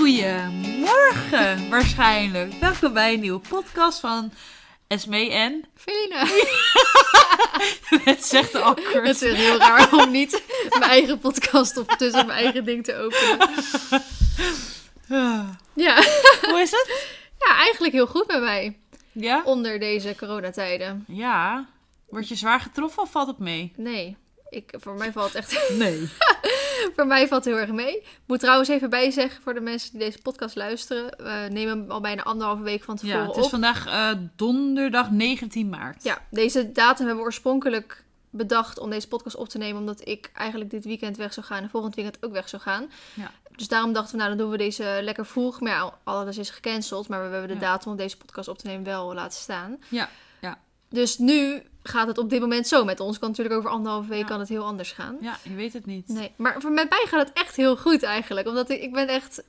Goedemorgen, waarschijnlijk. Welkom bij een nieuwe podcast van Esme en... Felina. Het zegt awkward. Het is heel raar om niet mijn eigen podcast of tussen mijn eigen ding te openen. Ja. Hoe is het? ja, eigenlijk heel goed bij mij. Ja? Onder deze coronatijden. Ja. Word je zwaar getroffen of valt het mee? Nee, ik, voor mij valt echt... Nee. voor mij valt het heel erg mee. Ik moet trouwens even bijzeggen voor de mensen die deze podcast luisteren. We nemen hem al bijna anderhalve week van tevoren Ja, het is op. vandaag eh, donderdag 19 maart. Ja, deze datum hebben we oorspronkelijk bedacht om deze podcast op te nemen. Omdat ik eigenlijk dit weekend weg zou gaan en volgend weekend ook weg zou gaan. Ja. Dus daarom dachten we, nou dan doen we deze lekker vroeg. Maar ja, alles is gecanceld. Maar we hebben de Ja. datum om deze podcast op te nemen wel laten staan. Ja. Dus nu gaat het op dit moment zo met ons. Kan natuurlijk over anderhalve week Ja. kan het heel anders gaan. Ja, je weet het niet. Nee, maar voor met mij gaat het echt heel goed eigenlijk. Omdat ik, ik ben echt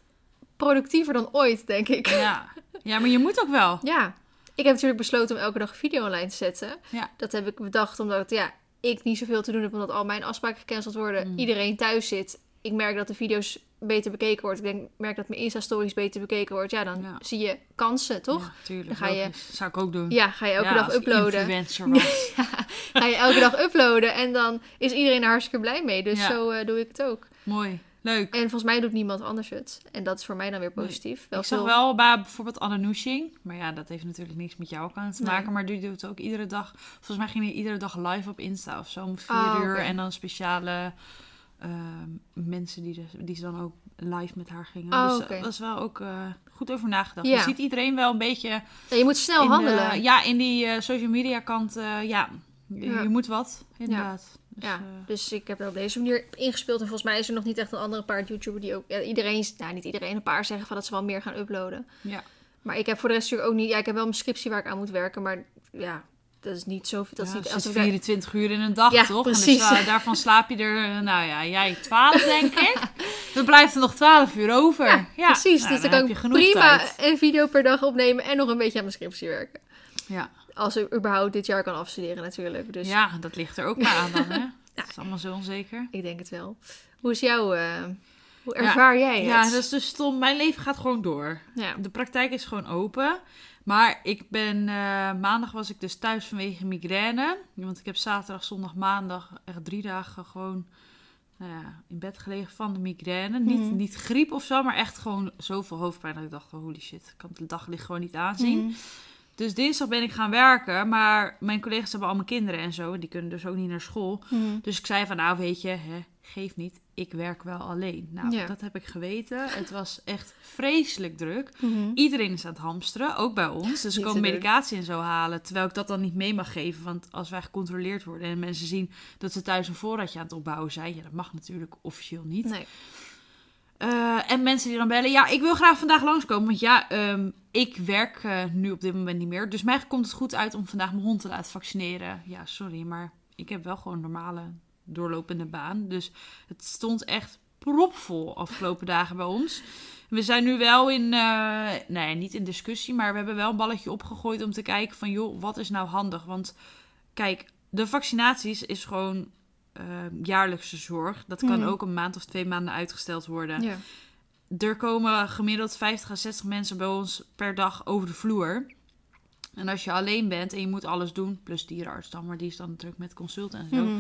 productiever dan ooit, denk ik. Ja. ja, maar je moet ook wel. Ja, ik heb natuurlijk besloten om elke dag een video online te zetten. Ja. Dat heb ik bedacht omdat ja, ik niet zoveel te doen heb, omdat al mijn afspraken gecanceld worden. Mm. Iedereen thuis zit. Ik merk dat de video's beter bekeken worden. Ik denk, merk dat mijn Insta-stories beter bekeken wordt. Ja, dan Ja. zie je kansen, toch? Ja, tuurlijk. Dan ga je- logisch. Zou ik ook doen. Ja, ga je elke Ja, dag uploaden. influencer was. Ga je elke dag uploaden en dan is iedereen er hartstikke blij mee. Dus zo eh, doe ik het ook. Mooi. Leuk. En volgens mij doet niemand anders het. En dat is voor mij dan weer positief. Wel ik zag veel- wel bij bijvoorbeeld Anne Noeshing. Maar ja, dat heeft natuurlijk niks met jou aan te Nee. maken. Maar die doet ook iedere dag... Volgens mij ging hij iedere dag live op Insta of zo. Om vier Oh, uur. En dan speciale mensen die, dus, die ze dan ook live met haar gingen. Oh, dus dat is wel ook eh, goed over nagedacht. Ja. Je ziet iedereen wel een beetje... Ja, je moet snel de- handelen. ja, in die eh, social media kant. eh, ja, je, Ja. je moet wat. Inderdaad. Dus, Ja, eh, dus ik heb er op deze manier ingespeeld. En volgens mij is er nog niet echt een andere paar YouTuber die ook... Ja, iedereen, nou niet iedereen, een paar zeggen van dat ze wel meer gaan uploaden. ja. Maar ik heb voor de rest natuurlijk ook niet... Ja, ik heb wel mijn scriptie waar ik aan moet werken. Maar ja, dat is niet zo... Dat is niet als is ik daar- 24 uur in een dag, Ja, toch? En precies. dus, eh, daarvan slaap je er, eh, nou ja, jij 12 denk ik. Dan blijft er nog 12 uur over. Ja, Ja, precies. nou, dus dan heb kan je ik genoeg prima tijd. een video per dag opnemen en nog een beetje aan mijn scriptie werken. Ja. Als ik überhaupt dit jaar kan afstuderen natuurlijk. Dus ja, dat ligt er ook maar aan dan, hè? Dat is allemaal zo onzeker. ik denk het wel. Hoe is jouw... eh, hoe ervaar jij het? Ja, dat is dus stom. Mijn leven gaat gewoon door. Ja. De praktijk is gewoon open. Maar ik ben... eh, maandag was ik dus thuis vanwege migraine. Want ik heb zaterdag, zondag, maandag... echt drie dagen gewoon... Nou ja, in bed gelegen van de migraine. Niet, Mhm. niet griep of zo, maar echt gewoon zoveel hoofdpijn dat ik dacht, holy shit, ik kan het daglicht gewoon niet aanzien. Mhm. Dus dinsdag ben ik gaan werken, maar mijn collega's hebben allemaal kinderen en zo. en Die kunnen dus ook niet naar school. Mhm. Dus ik zei van, nou weet je, hè, geef niet, ik werk wel alleen. Nou, Ja. dat heb ik geweten. Het was echt vreselijk druk. Mhm. Iedereen is aan het hamsteren, ook bij ons. Dus ze komen medicatie en zo halen, terwijl ik dat dan niet mee mag geven. Want als wij gecontroleerd worden en mensen zien dat ze thuis een voorraadje aan het opbouwen zijn, ja, dat mag natuurlijk officieel niet. Nee. Eh, en mensen die dan bellen, ja, ik wil graag vandaag langskomen. Want ja, ehm, ik werk eh, nu op dit moment niet meer. Dus mij komt het goed uit om vandaag mijn hond te laten vaccineren. Ja, sorry, maar ik heb wel gewoon normale doorlopende baan. Dus het stond echt propvol afgelopen dagen bij ons. We zijn nu wel in, eh, nee, niet in discussie, maar we hebben wel een balletje opgegooid om te kijken van, joh, wat is nou handig? Want kijk, de vaccinaties is gewoon eh, jaarlijkse zorg. Dat kan Mhm. ook een maand of twee maanden uitgesteld worden. Ja. Er komen gemiddeld 50 à 60 mensen bij ons per dag over de vloer. En als je alleen bent en je moet alles doen, plus dierenarts dan, maar die is dan druk met consult en zo. Mhm.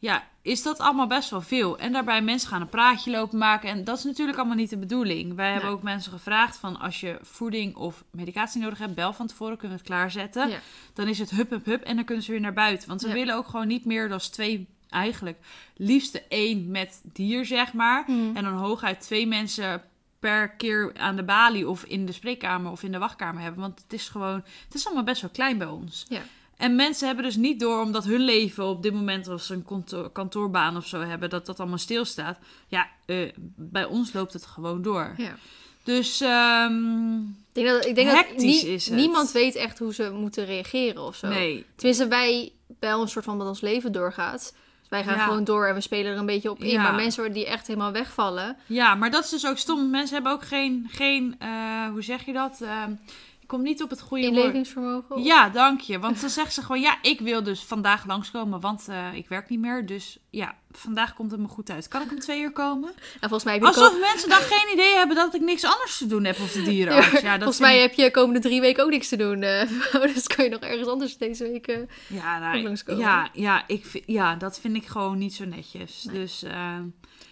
Ja, is dat allemaal best wel veel. En daarbij mensen gaan een praatje lopen maken. En dat is natuurlijk allemaal niet de bedoeling. Wij hebben ook mensen gevraagd van als je voeding of medicatie nodig hebt, bel van tevoren, kunnen we het klaarzetten. Ja. Dan is het hup, hup, hup en dan kunnen ze weer naar buiten. Want we Ja. willen ook gewoon niet meer dan twee, eigenlijk liefste één met dier, zeg maar. Mhm. En dan hooguit twee mensen per keer aan de balie of in de spreekkamer of in de wachtkamer hebben. Want het is gewoon, het is allemaal best wel klein bij ons. Ja. En mensen hebben dus niet door, omdat hun leven op dit moment als ze een kantoor, kantoorbaan of zo hebben, dat dat allemaal stilstaat. Ja, eh, bij ons loopt het gewoon door. Ja. Dus ehm, Ik denk dat, ik denk dat nie- is het. niemand weet echt hoe ze moeten reageren of zo. nee. Tenminste, wij bij ons soort van dat ons leven doorgaat. Dus wij gaan Ja. gewoon door en we spelen er een beetje op in. Ja. Maar mensen die echt helemaal wegvallen. Ja, maar dat is dus ook stom. Mensen hebben ook geen, geen eh, hoe zeg je dat? Ik kom niet op het goede. Inlevingsvermogen. Ja, dank je. Want dan zeggen ze gewoon, ja, ik wil dus vandaag langskomen, want eh, ik werk niet meer. Dus ja, vandaag komt het me goed uit. Kan ik om twee uur komen? En volgens mij heb je, Alsof mensen dan geen idee hebben dat ik niks anders te doen heb of de dierenarts. Ja, dat volgens mij ik- heb je komende drie weken ook niks te doen. eh, dus kan je nog ergens anders deze week... eh, Ja, nou, langskomen. ja, ja, ik, vind- ja, dat vind ik gewoon niet zo netjes. Nee. Dus, eh,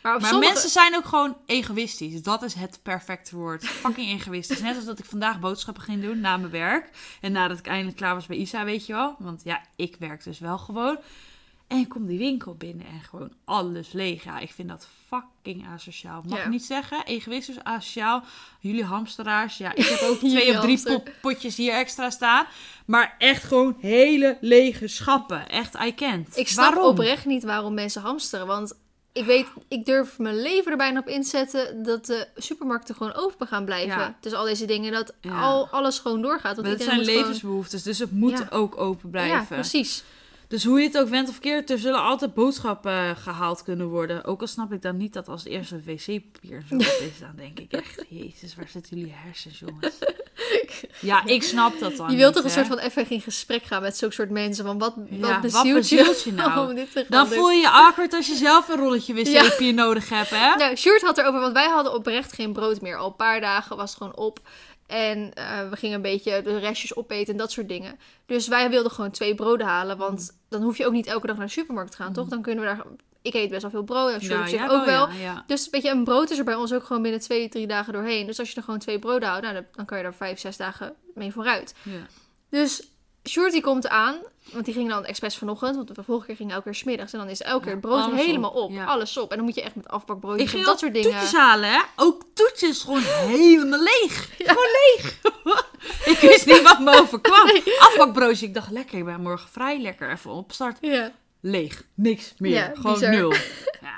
Maar op maar sommige... mensen zijn ook gewoon egoïstisch. Dat is het perfecte woord. Fucking egoïstisch. Net als dat ik vandaag boodschappen ging doen na mijn werk. En nadat ik eindelijk klaar was bij Isa, weet je wel. Want ja, ik werk dus wel gewoon. En ik kom die winkel binnen en gewoon alles leeg. Ja, ik vind dat fucking asociaal. Mag Ja. ik niet zeggen? Egoïstisch, asociaal. Jullie hamsteraars. Ja, ik heb ook twee of drie pot- potjes hier extra staan. Maar echt gewoon hele lege schappen. Echt, I can't. Ik snap Waarom? oprecht niet waarom mensen hamsteren. Want ik weet, ik durf mijn leven er bijna op inzetten dat de supermarkten gewoon open gaan blijven. Ja. Dus al deze dingen, dat Ja. al, alles gewoon doorgaat. Want Maar het iedereen zijn levensbehoeftes, dus het moet Ja. ook open blijven. Ja, precies. Dus hoe je het ook went of keert, er zullen altijd boodschappen eh, gehaald kunnen worden. Ook al snap ik dan niet dat als eerste wc-papier zo is, dan denk ik echt, jezus, waar zitten jullie hersens, jongens? Ja, ik snap dat dan Je wilt toch een hè. soort van even in gesprek gaan met zulke soort mensen. Van wat, Ja, wat wat bezielt je, je nou? Dan doen? voel je je awkward als je zelf een rolletje wc-papier nodig hebt, hè? Nou, Sjoerd had erover, want wij hadden oprecht geen brood meer. Al een paar dagen was het gewoon op. En eh, we gingen een beetje de restjes opeten en dat soort dingen. Dus wij wilden gewoon twee broden halen. Want dan hoef je ook niet elke dag naar de supermarkt te gaan, toch? Dan kunnen we daar... Ik eet best wel veel brood. En op zich jij ook wel. Ja, ja. Dus weet je, een brood is er bij ons ook gewoon binnen twee, drie dagen doorheen. Dus als je er gewoon twee broden houdt, nou, dan- kan je er vijf, zes dagen mee vooruit. Ja. Dus die komt aan, want die ging dan expres vanochtend. Want de vorige keer ging elke keer smiddags. En dan is elke keer het brood helemaal op, op. ja. Alles op. En dan moet je echt met afbakbrood Ik en dat soort dingen. toetjes halen, hè? Ook toetjes gewoon helemaal leeg. Gewoon leeg. ik wist niet wat me overkwam. Afbakbroodje, ik dacht lekker, ik ben morgen vrij lekker even opstart. Ja. Leeg, niks meer. Gewoon bizar. nul. Ja,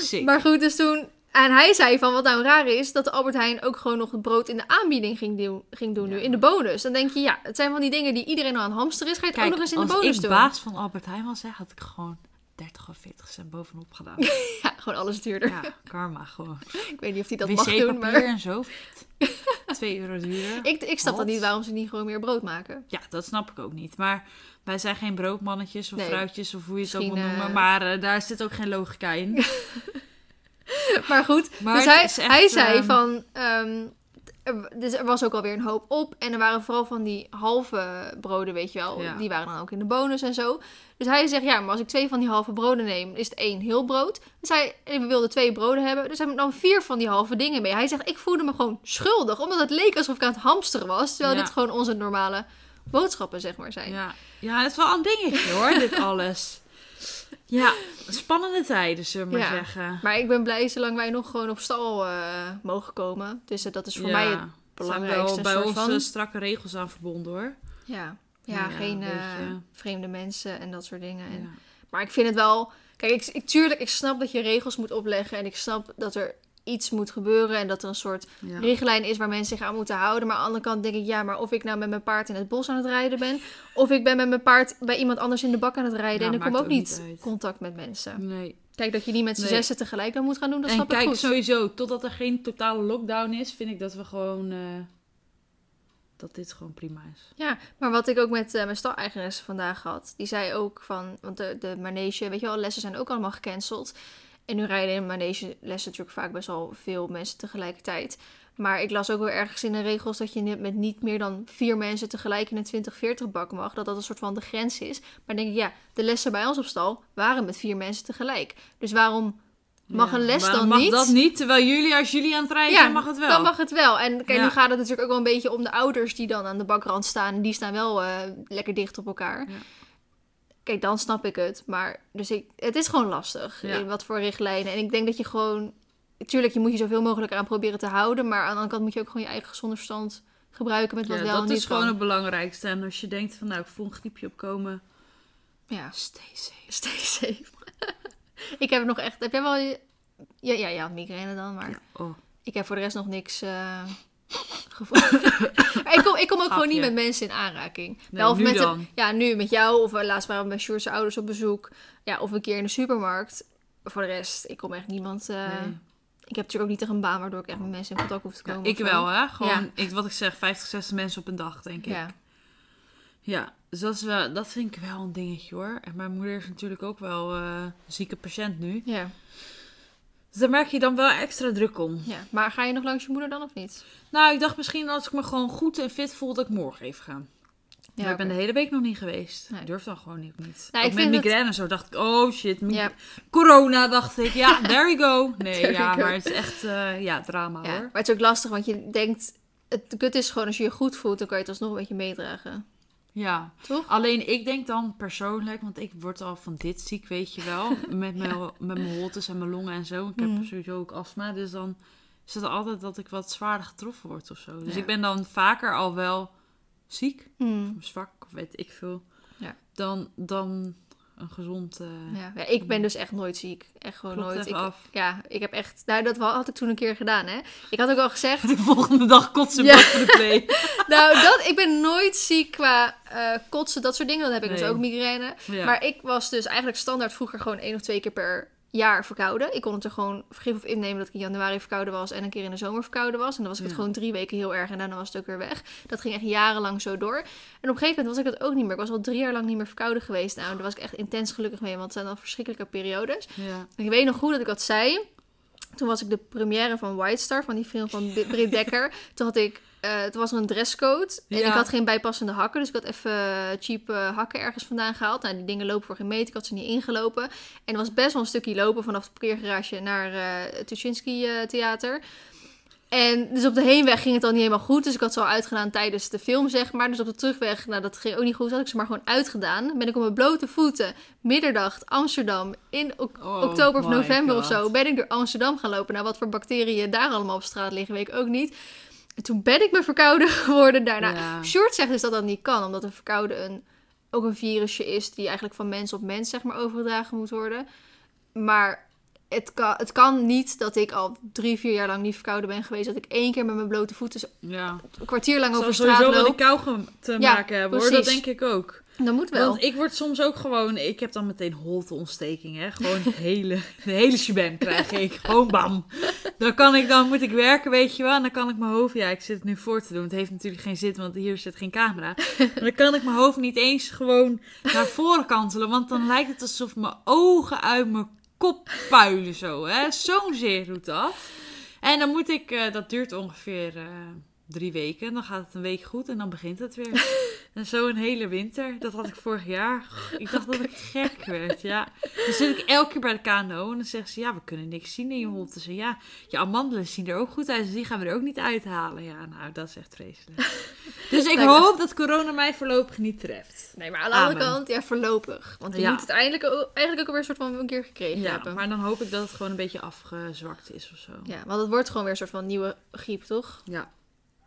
sick. Maar goed, dus toen... En hij zei van, wat nou raar is, dat de Albert Heijn ook gewoon nog het brood in de aanbieding ging doen, ging doen nu, in de bonus. Dan denk je, ja, het zijn van die dingen die iedereen al aan het hamsteren is. Ga je het ook nog eens in de als bonus ik doen? baas van Albert Heijn was, hè, had ik gewoon 30 of 40 cent bovenop gedaan. Ja, gewoon alles duurder. Ja, karma gewoon. Ik weet niet of hij dat mag doen, maar... en zo. 2 euro duurder. Ik, ik snap dan niet waarom ze niet gewoon meer brood maken. Ja, dat snap ik ook niet. Maar wij zijn geen broodmannetjes of Nee. vrouwtjes of hoe je het ook wil Misschien, noemen. eh, Maar eh, daar zit ook geen logica in. Maar goed, Maar dus hij, echt, hij zei ehm, van... ehm, er, dus er was ook alweer een hoop op. En er waren vooral van die halve broden, weet je wel. Ja. Die waren dan ook in de bonus en zo. Dus hij zegt, ja, maar als ik twee van die halve broden neem, is het één heel brood. Dus hij, we wilden twee broden hebben. Dus hij dan vier van die halve dingen mee. Hij zegt, ik voelde me gewoon schuldig. Omdat het leek alsof ik aan het hamsteren was. Terwijl Ja. dit gewoon onze normale boodschappen, zeg maar, zijn. Ja, ja het is wel een dingetje hoor, dit alles. Ja, spannende tijden, zullen we maar Ja. zeggen. Maar ik ben blij zolang wij nog gewoon op stal eh, mogen komen. Dus eh, dat is voor Ja, mij het zijn belangrijkste wel bij ons van. strakke regels aan verbonden hoor. Ja, ja, Ja, geen eh, vreemde mensen en dat soort dingen. En. Maar ik vind het wel... Kijk, ik, ik, tuurlijk, ik snap dat je regels moet opleggen. En ik snap dat er iets moet gebeuren. En dat er een soort Ja. richtlijn is waar mensen zich aan moeten houden. Maar aan de andere kant denk ik... Ja, maar of ik nou met mijn paard in het bos aan het rijden ben... of ik ben met mijn paard bij iemand anders in de bak aan het rijden... Ja, en ik kom ook ook niet uit. contact met mensen. Nee. Kijk, dat je niet met z'n Nee. zessen tegelijk dan moet gaan doen, dat En snap ik kijk, goed. sowieso, totdat er geen totale lockdown is, vind ik dat we gewoon... eh, dat dit gewoon prima is. Ja, maar wat ik ook met eh, mijn stal-eigenares vandaag had, die zei ook van, want de, de manege, weet je wel, lessen zijn ook allemaal gecanceld. En nu rijden in manege lessen natuurlijk vaak best wel veel mensen tegelijkertijd. Maar ik las ook wel ergens in de regels dat je met niet meer dan vier mensen tegelijk in een 2040 bak mag. Dat dat een soort van de grens is. Maar dan denk ik, ja, de lessen bij ons op stal waren met vier mensen tegelijk. Dus waarom mag Ja, een les dan mag niet? dat niet? Terwijl jullie, als jullie aan het rijden zijn, mag het wel. Dan mag het wel. En kijk, Ja. nu gaat het natuurlijk ook wel een beetje om de ouders die dan aan de bakrand staan. Die staan wel eh, lekker dicht op elkaar. Kijk, dan snap ik het. Maar dus ik, het is gewoon lastig. Ja. In wat voor richtlijnen. En ik denk dat je gewoon... Tuurlijk, je moet je zoveel mogelijk eraan proberen te houden. Maar aan de andere kant moet je ook gewoon je eigen gezonde verstand gebruiken met wat Ja, wel dat en niet is gewoon kan. het belangrijkste. En als je denkt van, nou, ik voel een griepje opkomen, Ja, stay safe. stay safe. ik heb nog echt... Heb jij wel... Ja, ja, ja, migraine dan, maar... Ja, oh. Ik heb voor de rest nog niks eh ik kom, ik kom ook gewoon niet met mensen in aanraking. Nee, Wel, of nu met ja, nu met jou. Of eh, laatst waren we bij Sjoerd's ouders op bezoek. Ja, of een keer in de supermarkt. Voor de rest, ik kom echt niemand... eh, Nee. Ik heb natuurlijk ook niet echt een baan waardoor ik echt met mensen in contact hoef te Ja, komen. ik wel, hè? Gewoon, Ja. ik, wat ik zeg, 50, 60 mensen op een dag, denk ik. Ja. Ja, dus dat, is wel, dat vind ik wel een dingetje hoor. En mijn moeder is natuurlijk ook wel een zieke patiënt nu. Ja. Dus daar merk je dan wel extra druk om. ja. Maar ga je nog langs je moeder dan of niet? Nou, ik dacht misschien als ik me gewoon goed en fit voel, dat ik morgen even ga. maar ik ben de hele week nog niet geweest. Nee. Ik durf dan gewoon niet. niet. Nou, Ook ik met migraine en zo dacht ik, oh shit, Ja. corona dacht ik. Ja, there we go. Nee, ja, go. maar het is echt eh, ja, drama Ja, hoor. maar het is ook lastig, want je denkt... Het kut is gewoon, als je je goed voelt, dan kan je het alsnog een beetje meedragen. Ja, Toch? alleen ik denk dan persoonlijk, want ik word al van dit ziek, weet je wel. Met mijn, met mijn holtes en mijn longen en zo. Ik heb Mhm. sowieso ook astma, dus dan is het altijd dat ik wat zwaarder getroffen word of zo. Dus Ja. ik ben dan vaker al wel ziek, of zwak, of weet ik veel. Ja. Dan, dan een gezond... eh Ja. ja, ik ben dus echt nooit ziek. Echt gewoon klopt nooit. even Ik, af. ja, ik heb echt... Nou, dat had ik toen een keer gedaan, hè. Ik had ook al gezegd... De volgende dag kotsen Ja. boven de play. nou, dat, ik ben nooit ziek qua eh, kotsen, dat soort dingen. Dan heb ik dus ook migraine. Ja. Maar ik was dus eigenlijk standaard vroeger gewoon één of twee keer per jaar verkouden. Ik kon het er gewoon vergif op innemen dat ik in januari verkouden was en een keer in de zomer verkouden was. En dan was ik het gewoon drie weken heel erg en daarna was het ook weer weg. Dat ging echt jarenlang zo door. En op een gegeven moment was ik dat ook niet meer. Ik was al drie jaar lang niet meer verkouden geweest. Nou, daar was ik echt intens gelukkig mee, want het zijn dan verschrikkelijke periodes. ja. En ik weet nog goed dat ik dat zei. Toen was ik de première van White Star, van die film van Britt Dekker. Toen had ik, eh toen was een dresscode. En Ja. ik had geen bijpassende hakken. Dus ik had even eh, cheap eh, hakken ergens vandaan gehaald. Nou, die dingen lopen voor geen meter. Ik had ze niet ingelopen. En er was best wel een stukje lopen vanaf het parkeergarage naar het Tuschinski Theater. En dus op de heenweg ging het al niet helemaal goed. Dus ik had ze al uitgedaan tijdens de film, zeg maar. Dus op de terugweg, nou dat ging ook niet goed. Had ik ze maar gewoon uitgedaan. Ben ik op mijn blote voeten, midderdag, Amsterdam, in ok- Oh oktober of november of zo, ben ik door Amsterdam gaan lopen. Nou, wat voor bacteriën daar allemaal op straat liggen, weet ik ook niet. En toen ben ik me verkouden geworden daarna. Ja. Short zegt dus dat dat niet kan, omdat een verkouden een, ook een virusje is die eigenlijk van mens op mens, zeg maar, overgedragen moet worden. Maar het kan, het kan niet dat ik al drie, vier jaar lang niet verkouden ben geweest. Dat ik één keer met mijn blote voeten ja. een kwartier lang Het over zal straat sowieso wel loop. die kou te Ja, maken hebben hoor. Dat denk ik ook. Dat moet wel. Want ik word soms ook gewoon... Ik heb dan meteen holteontsteking, hè. Gewoon de hele, de hele shebang krijg ik. Gewoon bam. Dan, kan ik, dan moet ik werken, weet je wel. En dan kan ik mijn hoofd... Ja, ik zit het nu voor te doen. Het heeft natuurlijk geen zin, want hier zit geen camera. Maar dan kan ik mijn hoofd niet eens gewoon naar voren kantelen. Want dan lijkt het alsof mijn ogen uit mijn kop puilen zo, hè. Zo'n zeer doet dat. En dan moet ik... eh, dat duurt ongeveer... eh, Drie weken, dan gaat het een week goed en dan begint het weer. En zo een hele winter. Dat had ik vorig jaar. Ik dacht dat ik gek werd, ja. Dan zit ik elke keer bij de KNO en dan zeggen ze... Ja, we kunnen niks zien in je holtes. En ja, je amandelen zien er ook goed uit. Dus die gaan we er ook niet uithalen. Ja, nou, dat is echt vreselijk. Dus ik hoop dat corona mij voorlopig niet treft. Nee, maar aan de andere kant, ja, voorlopig. Want je Ja. moet het eindelijk ook, eigenlijk ook alweer een soort van een keer gekregen Ja, hebben. maar dan hoop ik dat het gewoon een beetje afgezwakt is of zo. Ja, want het wordt gewoon weer een soort van nieuwe griep, toch? Ja.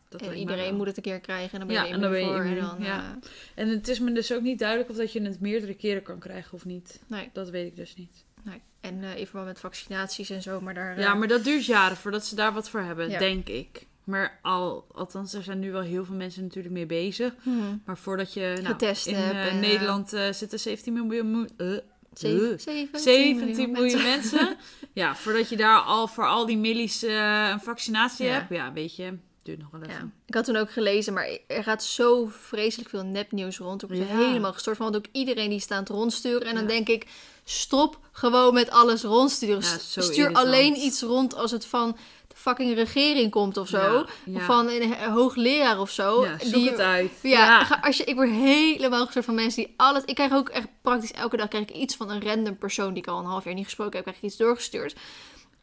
Dat en mij iedereen moet het een keer krijgen en dan ben je Ja, en dan ben je voor. En dan, ja. eh, En het is me dus ook niet duidelijk of dat je het meerdere keren kan krijgen of niet. nee, Dat weet ik dus niet. nee. En eh, in verband met vaccinaties en zo, maar daar... Ja, eh, maar dat duurt jaren voordat ze daar wat voor hebben, Ja. denk ik. Maar al, althans, er zijn nu wel heel veel mensen natuurlijk mee bezig. hmm, Maar voordat je nou, Getest in hebt eh, en, eh, Nederland eh, zitten 17 miljoen, eh, zeven- eh, 17, 17 miljoen mensen. mensen. ja, voordat je daar al voor al die millies eh, een vaccinatie Ja. hebt. Ja, weet je, duurt nog wel even. Ja. Ik had toen ook gelezen, maar er gaat zo vreselijk veel nepnieuws rond. Ik Ja. helemaal gestoord van, want ook iedereen die staat rondsturen. En dan denk ik, stop gewoon met alles rondsturen. Stuur alleen iets rond als het van de fucking regering komt of zo. Of van een hoogleraar of zo. Zoek die, het uit. Ja, Als je, ik word helemaal gestoord van mensen die alles... Ik krijg ook echt praktisch elke dag krijg ik iets van een random persoon die ik al een half jaar niet gesproken heb. Krijg ik iets doorgestuurd.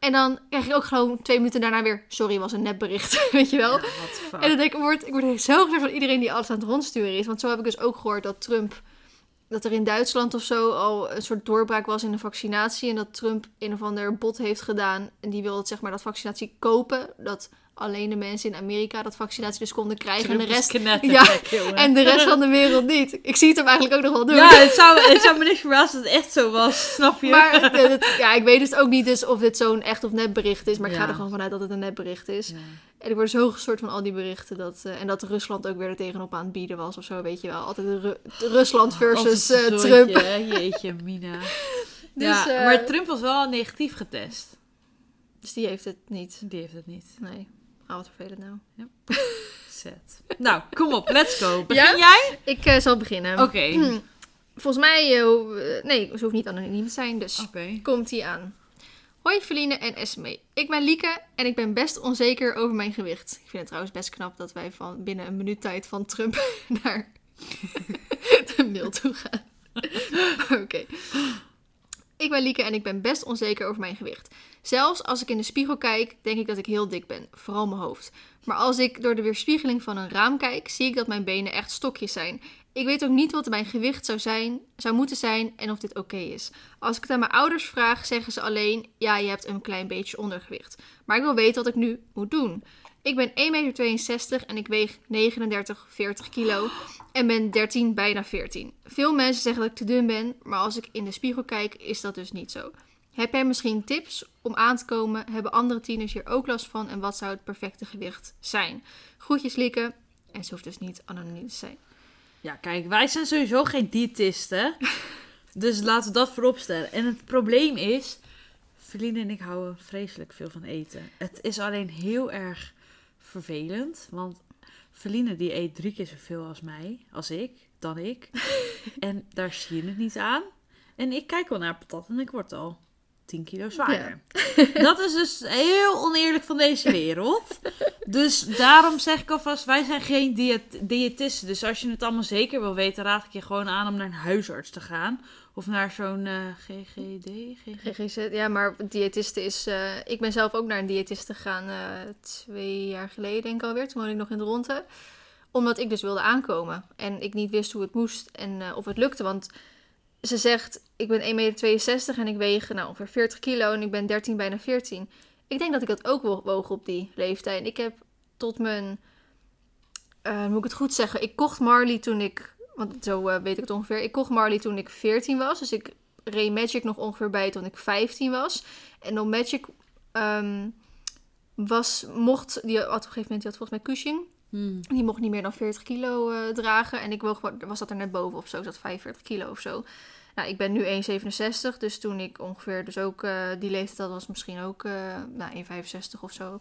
En dan krijg ik ook gewoon twee minuten daarna weer... Sorry, was een nepbericht. Weet je wel? Ja. En dan denk ik, ik word, ik word zo van iedereen die alles aan het rondsturen is. Want zo heb ik dus ook gehoord dat Trump... Dat er in Duitsland of zo al een soort doorbraak was in de vaccinatie. En dat Trump een of ander bot heeft gedaan. En die wilde zeg maar dat vaccinatie kopen. Dat alleen de mensen in Amerika dat vaccinatie dus konden krijgen. en de rest jongen. en de rest van de wereld niet. Ik zie het hem eigenlijk ook nog wel doen. Ja, het zou, het zou me niks verbazen als het echt zo was, snap je? Maar het- het- ja, ik weet dus ook niet dus of dit zo'n echt of net bericht is. Maar ik ga Ja. er gewoon vanuit dat het een net bericht is. Ja. En ik word zo gestoord van al die berichten. Dat, eh, en dat Rusland ook weer er tegenop aan het bieden was of zo, weet je wel. Altijd Ru- Rusland versus Altijd eh, een Trump. Jeetje, Mina. Dus, ja, eh, maar Trump was wel negatief getest. Dus die heeft het niet. Die heeft het niet. Nee. Ah, wat vervelend nou. Zet. Nou, kom op, let's go. Begin Ja? jij? Ik eh, zal beginnen. Oké. Hm. Volgens mij, eh, eh, nee, ze hoeft niet anoniem te zijn, dus komt ie aan. Hoi Feline en Esme. Ik ben Lieke en ik ben best onzeker over mijn gewicht. Ik vind het trouwens best knap dat wij van binnen een minuut tijd van Trump naar de mail toe gaan. Oké. Ik ben Lieke en ik ben best onzeker over mijn gewicht. Zelfs als ik in de spiegel kijk, denk ik dat ik heel dik ben, vooral mijn hoofd. Maar als ik door de weerspiegeling van een raam kijk, zie ik dat mijn benen echt stokjes zijn. Ik weet ook niet wat mijn gewicht zou, zijn, zou moeten zijn en of dit oké is. Als ik het aan mijn ouders vraag, zeggen ze alleen: ja, je hebt een klein beetje ondergewicht. Maar ik wil weten wat ik nu moet doen. Ik ben 1,62 meter en ik weeg 39, 40 kilo en ben 13, bijna 14. Veel mensen zeggen dat ik te dun ben, maar als ik in de spiegel kijk, is dat dus niet zo. Heb jij misschien tips om aan te komen? Hebben andere tieners hier ook last van? En wat zou het perfecte gewicht zijn? Groetjes, Lieke. En ze hoeft dus niet anoniem te zijn. Ja, kijk, wij zijn sowieso geen diëtisten. dus laten we dat voorop stellen. En het probleem is, Feline en ik houden vreselijk veel van eten. Het is alleen heel erg vervelend, want Feline die eet drie keer zoveel als mij, als ik, dan ik. en daar zie je het niet aan. En ik kijk wel naar patat en ik word al 10 kilo zwaarder. Dat is dus heel oneerlijk van deze wereld. Dus daarom zeg ik alvast, wij zijn geen diët diëtisten. Dus als je het allemaal zeker wil weten, raad ik je gewoon aan om naar een huisarts te gaan. Of naar zo'n eh, GGD. GG... GGZ, ja, maar diëtiste is... eh, ik ben zelf ook naar een diëtiste gegaan eh, twee jaar geleden, denk ik alweer. Toen woonde ik nog in de Ronde. Omdat ik dus wilde aankomen. En ik niet wist hoe het moest en of het lukte. Want ze zegt, ik ben 1,62 meter en ik weeg nou, ongeveer 40 kilo. En ik ben 13, bijna 14. Ik denk dat ik dat ook wo- woog op die leeftijd. Ik heb tot mijn... eh, moet ik het goed zeggen? Ik kocht Marley toen ik... Want zo eh, weet ik het ongeveer. Ik kocht Marley toen ik 14 was. Dus ik reed Magic nog ongeveer bij toen ik 15 was. En op Magic ehm, was, mocht, die had op een gegeven moment, die had volgens mij Cushing. Hmm. Die mocht niet meer dan 40 kilo eh, dragen. En ik woog, was dat er net boven of zo, ik zat 45 kilo of zo. Nou, ik ben nu 1,67. Dus toen ik ongeveer dus ook eh, die leeftijd had, was misschien ook eh nou, 1,65 of zo.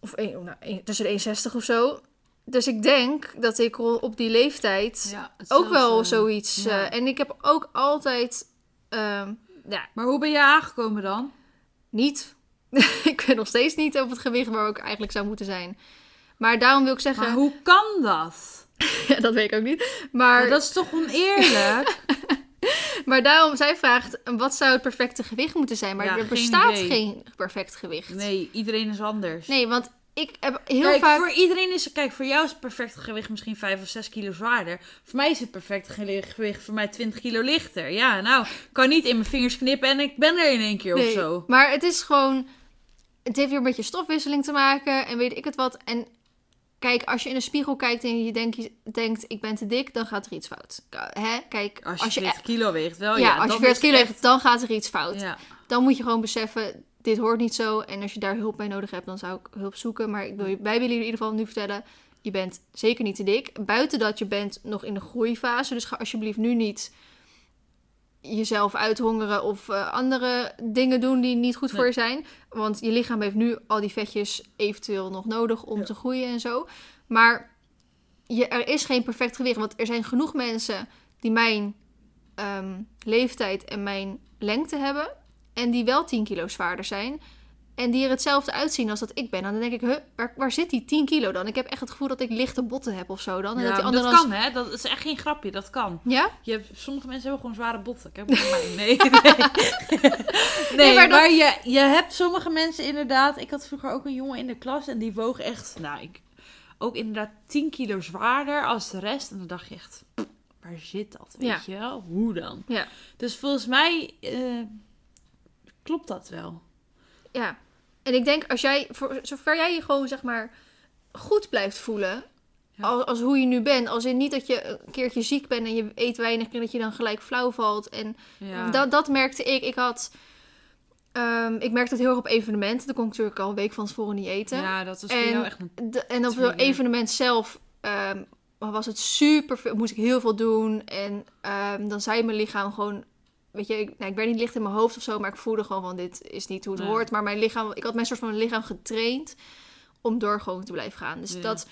Of één- nou, één- tussen de 1,60 of zo. Dus ik denk dat ik op die leeftijd Ja, ook wel zoiets... ja. eh, en ik heb ook altijd... ehm, ja, Maar hoe ben je aangekomen dan? niet. ik ben nog steeds niet op het gewicht waar ik eigenlijk zou moeten zijn. Maar daarom wil ik zeggen... Maar hoe kan dat? Ja, dat weet ik ook niet. Maar, Ja, dat is toch oneerlijk? maar daarom, zij vraagt, wat zou het perfecte gewicht moeten zijn? Maar Ja, er bestaat geen perfect gewicht. nee, iedereen is anders. Nee, want ik heb heel kijk, vaak... voor iedereen is kijk, voor jou is het perfecte gewicht misschien 5 of 6 kilo zwaarder. Voor mij is het perfecte gewicht voor mij 20 kilo lichter. Ja, nou, ik kan niet in mijn vingers knippen en ik ben er in één keer of Nee, zo. Maar het is gewoon... Het heeft weer een beetje stofwisseling te maken en weet ik het wat. En kijk, als je in de spiegel kijkt en je denkt, je denkt ik ben te dik, dan gaat er iets fout. Hè? Kijk, Als je, 40 kilo weegt wel, ja, ja. als je dan 40 is kilo hebt, dan gaat er iets fout. Ja. Dan moet je gewoon beseffen, dit hoort niet zo. En als je daar hulp bij nodig hebt, dan zou ik hulp zoeken. Maar ik wil je, wij willen jullie in ieder geval nu vertellen, je bent zeker niet te dik. Buiten dat je bent nog in de groeifase. Dus ga alsjeblieft nu niet jezelf uithongeren of eh, andere dingen doen die niet goed voor je zijn. Want je lichaam heeft nu al die vetjes eventueel nog nodig om Ja. te groeien en zo. Maar je, er is geen perfect gewicht. Want er zijn genoeg mensen die mijn ehm, leeftijd en mijn lengte hebben. En die wel 10 kilo zwaarder zijn. En die er hetzelfde uitzien als dat ik ben. Dan denk ik, huh, waar, waar zit die 10 kilo dan? Ik heb echt het gevoel dat ik lichte botten heb of zo dan. En Ja, dat die dat dan- kan, hè? Dat is echt geen grapje, dat kan. Ja? Je hebt, sommige mensen hebben gewoon zware botten. Maar naar mij. Nee, nee. nee, maar maar, dat- je, je hebt sommige mensen inderdaad... Ik had vroeger ook een jongen in de klas en die woog echt... Nou, ik, ook inderdaad 10 kilo zwaarder als de rest. En dan dacht je echt, "Pff, waar zit dat? Weet Ja. je wel? Hoe dan? Ja. Dus volgens mij eh, klopt dat wel. Ja. En ik denk, als jij, voor zover jij je gewoon zeg maar goed blijft voelen, Ja. als, als hoe je nu bent, als in niet dat je een keertje ziek bent en je eet weinig en dat je dan gelijk flauw valt. En Ja. dat, dat merkte ik. Ik had, ehm, ik merkte het heel erg op evenementen. Dan kon ik natuurlijk al een week van tevoren niet eten. ja, dat voor En- jou echt een... En op Trigger. evenement zelf ehm, was het super veel, moest ik heel veel doen. En ehm, dan zei mijn lichaam gewoon, weet je, ik, nou, ik werd niet licht in mijn hoofd of zo, maar ik voelde gewoon van dit is niet hoe het Nee. hoort. Maar mijn lichaam, ik had mijn soort van lichaam getraind om door gewoon te blijven gaan. Dus Ja. dat,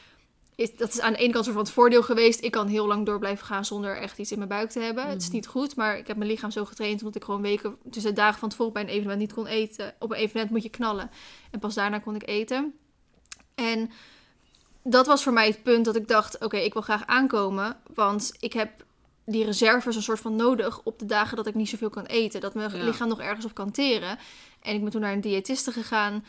is, dat is aan de ene kant soort van het voordeel geweest. Ik kan heel lang door blijven gaan zonder echt iets in mijn buik te hebben. Het is Mhm. niet goed, maar ik heb mijn lichaam zo getraind... omdat ik gewoon weken tussen de dagen van tevoren bij een evenement niet kon eten. Op een evenement moet je knallen. En pas daarna kon ik eten. En dat was voor mij het punt dat ik dacht... oké, ik wil graag aankomen, want ik heb die reserves een soort van nodig... op de dagen dat ik niet zoveel kan eten. Dat mijn Ja. lichaam nog ergens op kan teren. En ik ben toen naar een diëtiste gegaan...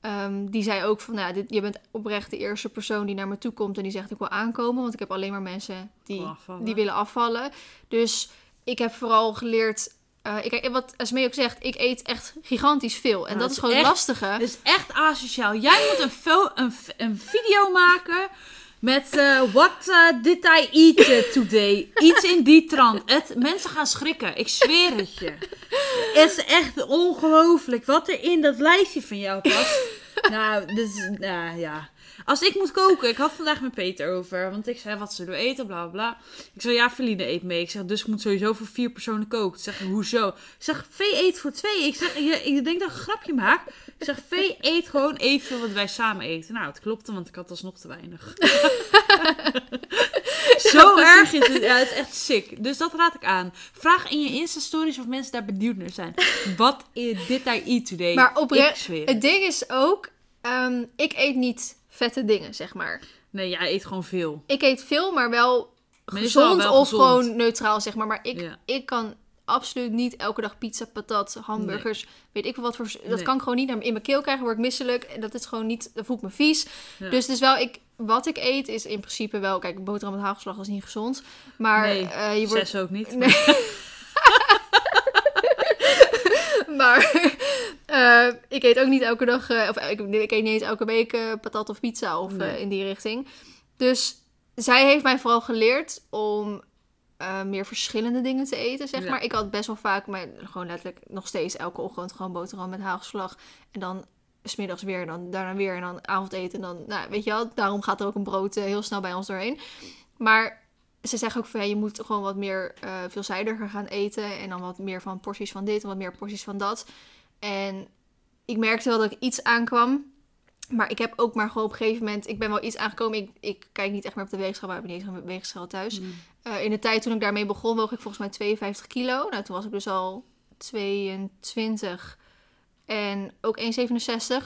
Ehm, die zei ook van, nou, dit, je bent oprecht de eerste persoon die naar me toe komt en die zegt ik wil aankomen, want ik heb alleen maar mensen die, afvallen. die willen afvallen. Dus ik heb vooral geleerd, eh, ik, wat Esmee ook zegt, ik eet echt gigantisch veel. En Ja, dat is is gewoon echt- lastige. Het is echt asociaal. Jij moet een, een video maken met eh what eh, did I eat eh, today? Iets in die trant. Het, mensen gaan schrikken. Ik zweer het je. Het is echt ongelooflijk wat er in dat lijstje van jou past. Nou, dus, nou ja. Als ik moet koken, ik had vandaag met Peter over. Want ik zei, wat zullen we eten? Bla bla bla. Ik zei, ja, Feline eet mee. Ik zeg, dus ik moet sowieso voor vier personen koken. Ik zeg, hoezo? Ik zeg, Vee eet voor twee. Ik zeg, je, ik denk dat ik een grapje maak. Ik zeg, Vee eet gewoon evenveel wat wij samen eten. Nou, het klopte, want ik had alsnog te weinig. Zo erg is het. Ja, het is echt sick. Dus dat raad ik aan. Vraag in je Insta-stories of mensen daar benieuwd naar zijn. Wat dit I eat today? Maar zweer. het ding is ook, ehm, ik eet niet vette dingen, zeg maar. Nee, jij eet gewoon veel. Ik eet veel, maar wel gezond wel of gezond. gewoon neutraal, zeg maar. Maar ik, Ja. ik kan absoluut niet elke dag pizza, patat, hamburgers, weet ik wat voor... Dat Nee. kan ik gewoon niet in mijn keel krijgen, word ik misselijk. En dat is gewoon niet, dan voel ik me vies. Ja. Dus, dus wel, ik, wat ik eet is in principe wel... Kijk, boterham met hagelslag is niet gezond. Maar nee, eh, je wordt... zes ook niet. Nee. maar eh, ik eet ook niet elke dag, eh, of ik, ik eet niet eens elke week eh, patat of pizza of Nee. in die richting. Dus zij heeft mij vooral geleerd om meer verschillende dingen te eten, zeg Ja. maar. Ik had best wel vaak, maar gewoon letterlijk nog steeds elke ochtend gewoon boterham met hagelslag. En dan smiddags weer, en dan daarna weer, en dan avondeten. En dan, nou, weet je wel, daarom gaat er ook een brood heel snel bij ons doorheen. Maar ze zeggen ook van, ja, je moet gewoon wat meer veelzijdiger gaan eten. En dan wat meer van porties van dit en wat meer porties van dat. En ik merkte wel dat ik iets aankwam. Maar ik heb ook maar gewoon op een gegeven moment... Ik ben wel iets aangekomen. Ik, ik kijk niet echt meer op de weegschaal, maar ik heb niet eens een weegschaal thuis. Mm. Eh, in de tijd toen ik daarmee begon, woog ik volgens mij 52 kilo. Nou, toen was ik dus al 22 en ook 1,67.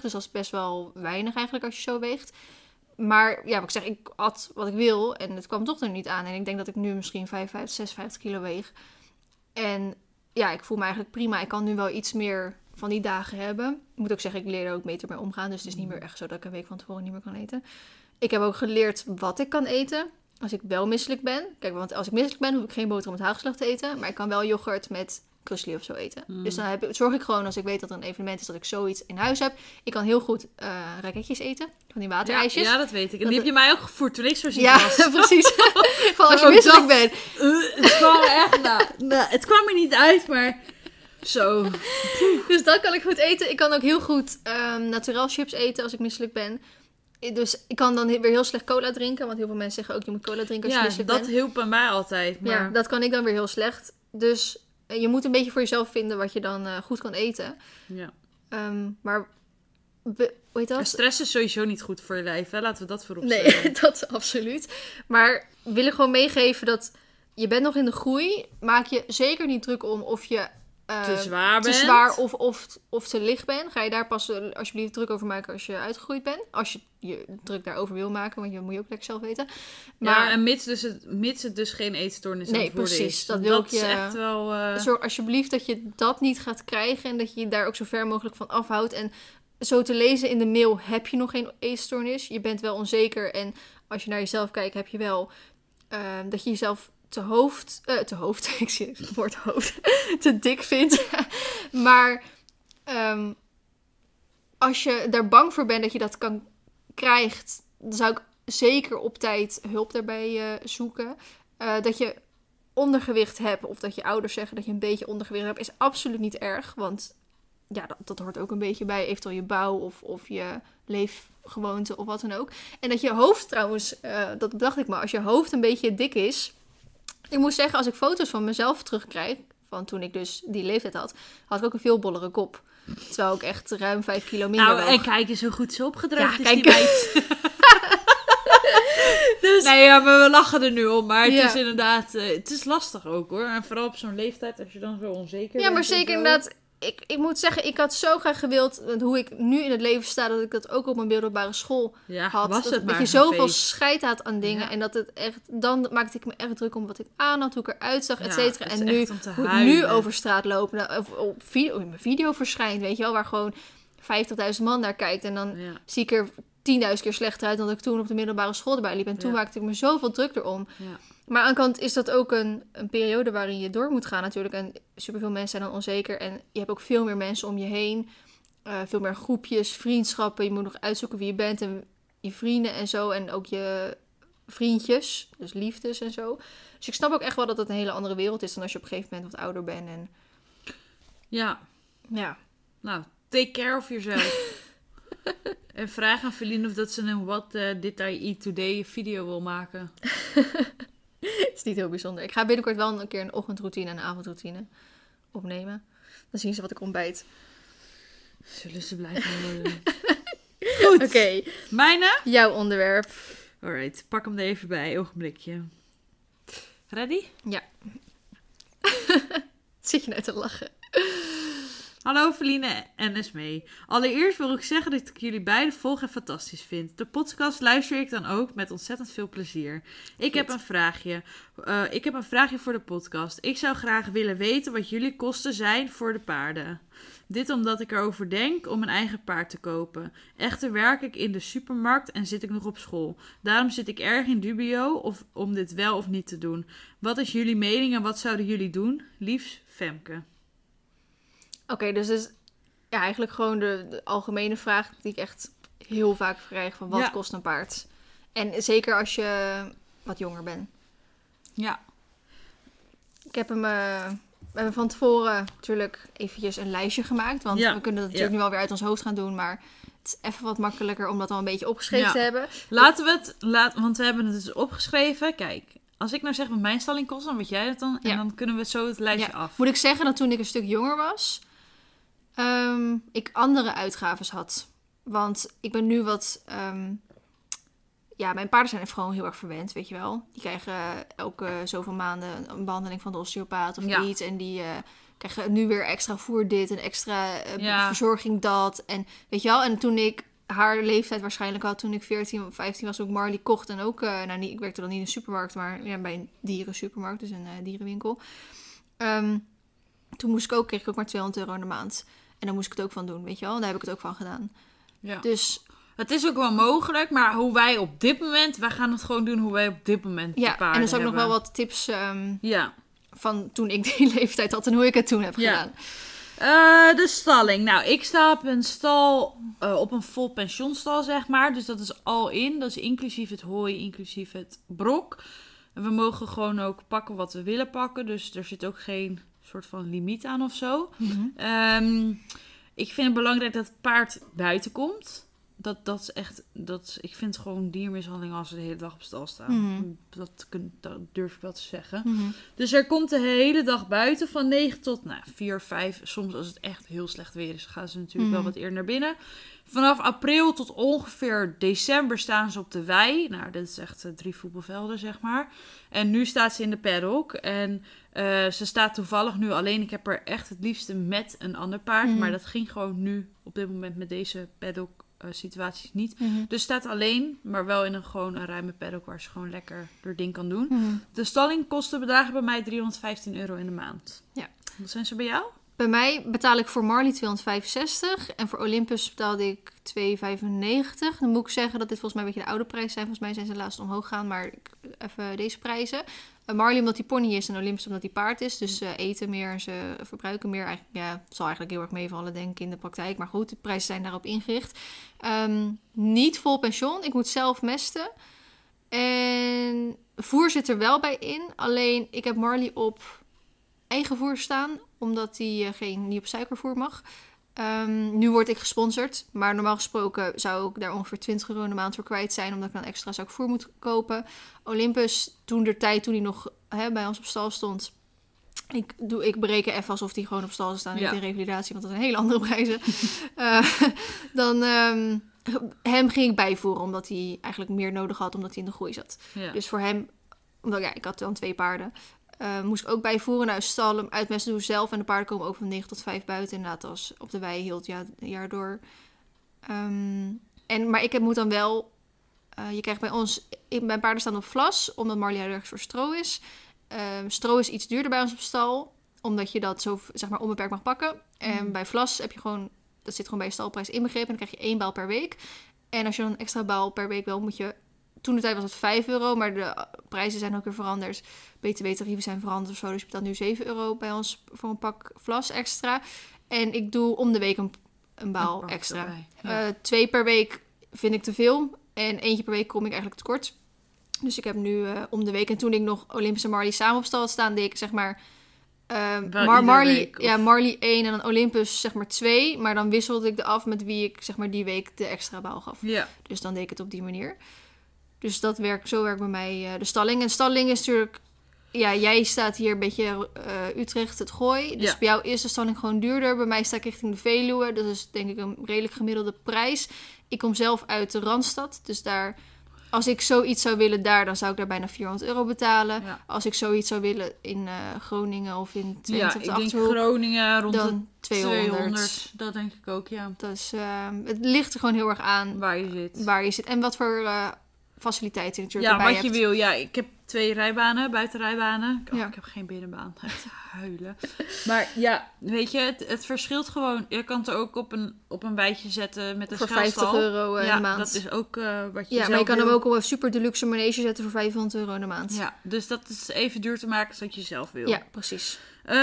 Dus dat is best wel weinig eigenlijk als je zo weegt. Maar ja, wat ik zeg, ik at wat ik wil en het kwam toch er niet aan. En ik denk dat ik nu misschien 55, 56 kilo weeg. En ja, ik voel me eigenlijk prima. Ik kan nu wel iets meer van die dagen hebben. Ik moet ook zeggen, ik leer er ook beter mee omgaan. Dus het is niet meer echt zo dat ik een week van tevoren niet meer kan eten. Ik heb ook geleerd wat ik kan eten. Als ik wel misselijk ben. Kijk, want als ik misselijk ben, hoef ik geen boterham met hagelslag te eten. Maar ik kan wel yoghurt met krusli of zo eten. Mm. Dus dan heb, zorg ik gewoon, als ik weet dat er een evenement is, dat ik zoiets in huis heb. Ik kan heel goed eh raketjes eten. Van die Ja, waterijsjes. ja, dat weet ik. En Dat- die heb je mij ook gevoerd toen ik zo ziek Ja, was. precies. Gewoon als je Ook misselijk dat. bent. Eh, het kwam echt, nou, nou, het kwam er niet uit, maar zo. Dus dat kan ik goed eten. Ik kan ook heel goed naturel chips eten als ik misselijk ben. Dus ik kan dan weer heel slecht cola drinken. Want heel veel mensen zeggen ook, je moet cola drinken als je Ja, misselijk dat bent. hielp bij mij altijd. Maar Ja, dat kan ik dan weer heel slecht. Dus eh, je moet een beetje voor jezelf vinden wat je dan eh, goed kan eten. ja. Ehm, maar, hoe heet dat? stress is sowieso niet goed voor je lijf, hè? Laten we dat voorop stellen. Nee, dat absoluut. Maar willen gewoon meegeven dat je bent nog in de groei. Maak je zeker niet druk om of je eh, Te zwaar te zwaar of, of, of te licht bent. Ga je daar pas eh, alsjeblieft druk over maken als je uitgegroeid bent. Als je je druk daarover wil maken, want je moet je ook lekker zelf weten. Maar ja, en mits, dus het, mits het dus geen eetstoornis Nee, precies, is. dat wil ik je- echt wel... eh, zorg alsjeblieft dat je dat niet gaat krijgen en dat je je daar ook zo ver mogelijk van afhoudt. En zo te lezen in de mail heb je nog geen eetstoornis. Je bent wel onzeker en als je naar jezelf kijkt heb je wel dat je jezelf te hoofd, eh, te hoofd, ik zie het woord hoofd, te dik vindt. maar ehm, als je daar bang voor bent dat je dat kan krijgt, dan zou ik zeker op tijd hulp daarbij eh, zoeken. Eh, dat je ondergewicht hebt of dat je ouders zeggen dat je een beetje ondergewicht hebt, is absoluut niet erg. Want ja, dat, dat hoort ook een beetje bij eventueel je bouw of, of je leefgewoonte of wat dan ook. En dat je hoofd trouwens, eh, dat bedacht ik maar, als je hoofd een beetje dik is. Ik moet zeggen, als ik foto's van mezelf terugkrijg, van toen ik dus die leeftijd had, had ik ook een veel bollere kop. Terwijl ik echt ruim 5 kilo minder nou, en kijk eens hoe goed ze opgedroogd Ja, is, kijk. die meid. Dus Nee, ja, maar we lachen er nu om. Maar het Ja. is inderdaad... eh, het is lastig ook, hoor. En vooral op zo'n leeftijd, als je dan zo onzeker Ja, bent maar en zeker inderdaad. Ik, ik moet zeggen, ik had zo graag gewild, want hoe ik nu in het leven sta, dat ik dat ook op mijn middelbare school Ja, had. was dat, het dat je zoveel feest. scheid had aan dingen. Ja. En dat het echt, dan maakte ik me echt druk om wat ik aan had, hoe ik eruit zag, et cetera. En nu, hoe ik nu over straat loop, nou, of op video, in mijn video verschijnt, weet je wel, waar gewoon 50.000 man naar kijkt. En dan zie ik er 10.000 keer slechter uit dan dat ik toen op de middelbare school erbij liep. En toen maakte ik me zoveel druk erom. ja. Maar aan de kant is dat ook een, een periode waarin je door moet gaan natuurlijk. En superveel mensen zijn dan onzeker. En je hebt ook veel meer mensen om je heen. Eh, veel meer groepjes, vriendschappen. Je moet nog uitzoeken wie je bent en je vrienden en zo. En ook je vriendjes, dus liefdes en zo. Dus ik snap ook echt wel dat het een hele andere wereld is dan als je op een gegeven moment wat ouder bent. En ja, ja, nou, take care of yourself. en vraag aan Feline of dat ze een What eh, Did I Eat Today video wil maken. het is niet heel bijzonder. Ik ga binnenkort wel een keer een ochtendroutine en een avondroutine opnemen. Dan zien ze wat ik ontbijt. Zullen ze blijven horen. Goed. Oké, Mijne? jouw onderwerp. Alright, pak hem er even bij. Ogenblikje. Ready? Zit je nou te lachen? Hallo Feline en Esmee. Allereerst wil ik zeggen dat ik jullie beiden volg en fantastisch vind. De podcast luister ik dan ook met ontzettend veel plezier. Ik heb een vraagje. Eh, ik heb een vraagje voor de podcast. Ik zou graag willen weten wat jullie kosten zijn voor de paarden. Dit omdat ik erover denk om een eigen paard te kopen. Echter werk ik in de supermarkt en zit ik nog op school. Daarom zit ik erg in dubio of, om dit wel of niet te doen. Wat is jullie mening en wat zouden jullie doen? Liefs Femke. Oké, dus is ja, eigenlijk gewoon de, de algemene vraag die ik echt heel vaak krijg van wat Ja. kost een paard? En zeker als je wat jonger bent. Ja. Ik heb hem, eh, we hebben van tevoren natuurlijk eventjes een lijstje gemaakt. Want Ja, we kunnen dat natuurlijk ja. nu alweer uit ons hoofd gaan doen. Maar het is even wat makkelijker om dat al een beetje opgeschreven te hebben. Laten we het, laat, want we hebben het dus opgeschreven. Kijk, als ik nou zeg wat mijn stalling kost, dan weet jij het dan. Ja. En dan kunnen we zo het lijstje Ja. af. Moet ik zeggen dat toen ik een stuk jonger was, ehm, ik andere uitgaves had. Want ik ben nu wat. ehm, ja, mijn paarden zijn gewoon heel erg verwend, weet je wel. Die krijgen elke zoveel maanden een behandeling van de osteopaat of Ja. iets. En die eh, krijgen nu weer extra voer dit en extra eh, Ja. verzorging dat. En weet je wel, en toen ik haar leeftijd waarschijnlijk had, toen ik 14 of 15 was, toen ik Marley kocht. En ook, eh, nou, niet, ik werkte dan niet in een supermarkt, maar ja, bij een dierensupermarkt, dus een eh, dierenwinkel. Ehm, toen moest ik ook, kreeg ik ook maar 200 euro in de maand. En dan moest ik het ook van doen, weet je wel. Daar heb ik het ook van gedaan. Ja. Dus Het is ook wel mogelijk, maar hoe wij op dit moment, wij gaan het gewoon doen hoe wij op dit moment ja, en dan zou ik nog wel wat tips ehm, Ja. van toen ik die leeftijd had en hoe ik het toen heb Ja. gedaan. Eh, de stalling. Nou, ik sta op een stal, eh, op een vol pensionstal, zeg maar. Dus dat is al in. Dat is inclusief het hooi, inclusief het brok. En we mogen gewoon ook pakken wat we willen pakken. Dus er zit ook geen soort van limiet aan of zo. Ehm, ik vind het belangrijk dat het paard buiten komt. Dat, dat is echt, dat, is- ik vind gewoon diermishandeling als ze de hele dag op stal staan. Mhm. dat, dat durf ik wel te zeggen. Mhm. Dus er komt de hele dag buiten van 9 tot nou, 4, 5. Soms als het echt heel slecht weer is, gaan ze natuurlijk wel Mhm. wat eerder naar binnen. Vanaf april tot ongeveer december staan ze op de wei. Nou, dat is echt eh, drie voetbalvelden, zeg maar. En nu staat ze in de paddock. En eh, ze staat toevallig nu alleen. Ik heb er echt het liefste met een ander paard. Mhm. Maar dat ging gewoon nu op dit moment met deze paddock eh, situaties niet. Mhm. Dus staat alleen, maar wel in een gewoon een ruime paddock waar ze gewoon lekker haar ding kan doen. Mhm. De stallingkosten bedragen bij mij 315 euro in de maand. Ja. Wat zijn ze bij jou? Bij mij betaal ik voor Marley 265 en voor Olympus betaalde ik 295. Dan moet ik zeggen dat dit volgens mij een beetje de oude prijzen zijn. Volgens mij zijn ze laatst omhoog gaan, maar even deze prijzen. Marley omdat hij pony is en Olympus omdat hij paard is. Dus ze eten meer en ze verbruiken meer. Eigenlijk, ja, het zal eigenlijk heel erg meevallen denk ik in de praktijk. Maar goed, de prijzen zijn daarop ingericht. Ehm, niet vol pensioen. Ik moet zelf mesten. En voer zit er wel bij in. Alleen ik heb Marley op eigen voer staan, omdat hij eh, geen, niet op suikervoer mag. Ehm, nu word ik gesponsord, maar normaal gesproken zou ik daar ongeveer 20 euro in de maand voor kwijt zijn, omdat ik dan extra suikervoer moet kopen. Olympus, toen de tijd, toen hij nog hè, bij ons op stal stond, ik, doe, ik bereken even alsof hij gewoon op stal zou staan, Ja. niet in revalidatie, want dat zijn hele andere prijzen. Eh, dan, ehm, hem ging ik bijvoeren, omdat hij eigenlijk meer nodig had, omdat hij in de groei zat. Ja. Dus voor hem, omdat ja, ik had dan twee paarden, eh, moest ik ook bijvoeren. Nou, stal doe ik zelf. En de paarden komen ook van 9 tot 5 buiten. Inderdaad, als op de wei hield ja, het jaar door. Ehm, en, maar ik heb, moet dan wel... eh, je krijgt bij ons... Ik, mijn paarden staan op vlas, omdat Marley allergisch voor stro is. Ehm, stro is iets duurder bij ons op stal, omdat je dat zo zeg maar onbeperkt mag pakken. En Mm. bij vlas heb je gewoon... Dat zit gewoon bij je stalprijs inbegrepen. En dan krijg je één baal per week. En als je dan een extra baal per week wil, moet je... Toen de tijd was het 5 euro, maar de eh, prijzen zijn ook weer veranderd. BTW-tarieven zijn veranderd of zo. Dus je betaalt nu 7 euro bij ons voor een pak vlas extra. En ik doe om de week een, een baal Een extra. Ja. Eh, twee per week vind ik te veel. En eentje per week kom ik eigenlijk tekort. Dus ik heb nu eh, om de week. En toen ik nog Olympische Marley samen op stal had staan, deed ik zeg maar. Mar- Marley, week, ja, Marley 1 en dan Olympus zeg maar 2. Maar dan wisselde ik de af met wie ik zeg maar die week de extra baal gaf. ja. Dus dan deed ik het op die manier. Dus dat werkt, zo werkt bij mij eh, de stalling. En stalling is natuurlijk... Ja, jij staat hier een beetje eh, Utrecht, het gooi. Dus Ja. bij jou is de stalling gewoon duurder. Bij mij sta ik richting de Veluwe. Dat is denk ik een redelijk gemiddelde prijs. Ik kom zelf uit de Randstad. Dus daar... Als ik zoiets zou willen daar, dan zou ik daar bijna 400 euro betalen. Ja. Als ik zoiets zou willen in eh, Groningen of in Twente ja, op de ik denk Achterhoek, Groningen rond de dan 200. 200. Dat denk ik ook, ja. Dus het ligt er gewoon heel erg aan Waar je zit. waar je zit. En wat voor faciliteiten natuurlijk Ja, wat je wil. Ja, ik heb twee rijbanen, buitenrijbanen. Oh, Ja. Ik heb geen binnenbaan. Echt huilen. Maar ja, weet je, het, het verschilt gewoon. Je kan het er ook op een, op een weidje zetten met een Voor 50 schaalstal. euro eh, ja, de maand. dat is ook eh, wat je ja, maar je kan wil. hem ook op een super deluxe manege zetten voor 500 euro de maand. Ja, dus dat is even duur te maken als dat je zelf wil. Ja, precies. Eh,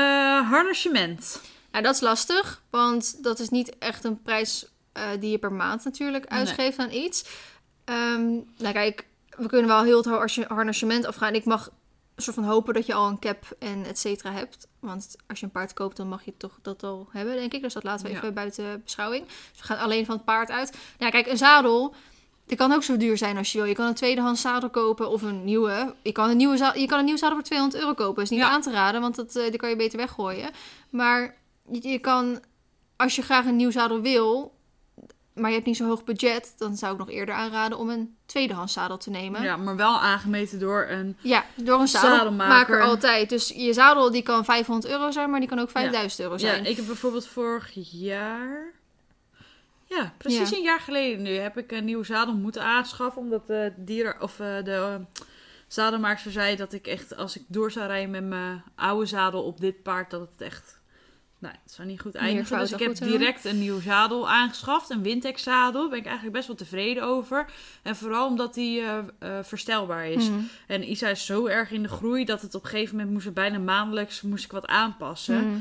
harnachement. Nou, dat is lastig, want dat is niet echt een prijs die je per maand natuurlijk Nee. uitgeeft aan iets. Ehm, nou kijk, we kunnen wel heel het har- harnachement afgaan. Ik mag een soort van hopen dat je al een cap en et cetera hebt. Want als je een paard koopt, dan mag je toch dat al hebben, denk ik. Dus dat laten we Ja. even buiten beschouwing. Dus we gaan alleen van het paard uit. Nou, kijk, een zadel... Die kan ook zo duur zijn als je wil. Je kan een tweedehands zadel kopen of een nieuwe. Je kan een, nieuwe zadel, je kan een nieuw zadel voor 200 euro kopen. Dat is niet Ja. aan te raden, want dat, eh, die kan je beter weggooien. Maar je, je kan, als je graag een nieuw zadel wil, maar je hebt niet zo'n hoog budget, dan zou ik nog eerder aanraden om een tweedehands zadel te nemen. Ja, maar wel aangemeten door een... Ja, door een zadelmaker Zadelmaker. altijd. Dus je zadel die kan 500 euro zijn, maar die kan ook 5000 euro Ja, zijn. ik heb bijvoorbeeld vorig jaar... Ja, precies Ja. een jaar geleden nu heb ik een nieuwe zadel moeten aanschaffen. Omdat de dieren... Of eh, de eh, zadelmaakster zei dat ik echt... Als ik door zou rijden met mijn oude zadel op dit paard... Dat het echt... Nou, het zou niet goed eindigen. Dus ik heb direct een nieuw zadel aangeschaft. Een Wintex zadel. Daar ben ik eigenlijk best wel tevreden over. En vooral omdat die eh, eh, verstelbaar is. Mhm. En Isa is zo erg in de groei dat het op een gegeven moment moest bijna maandelijks moest ik wat aanpassen. Mhm.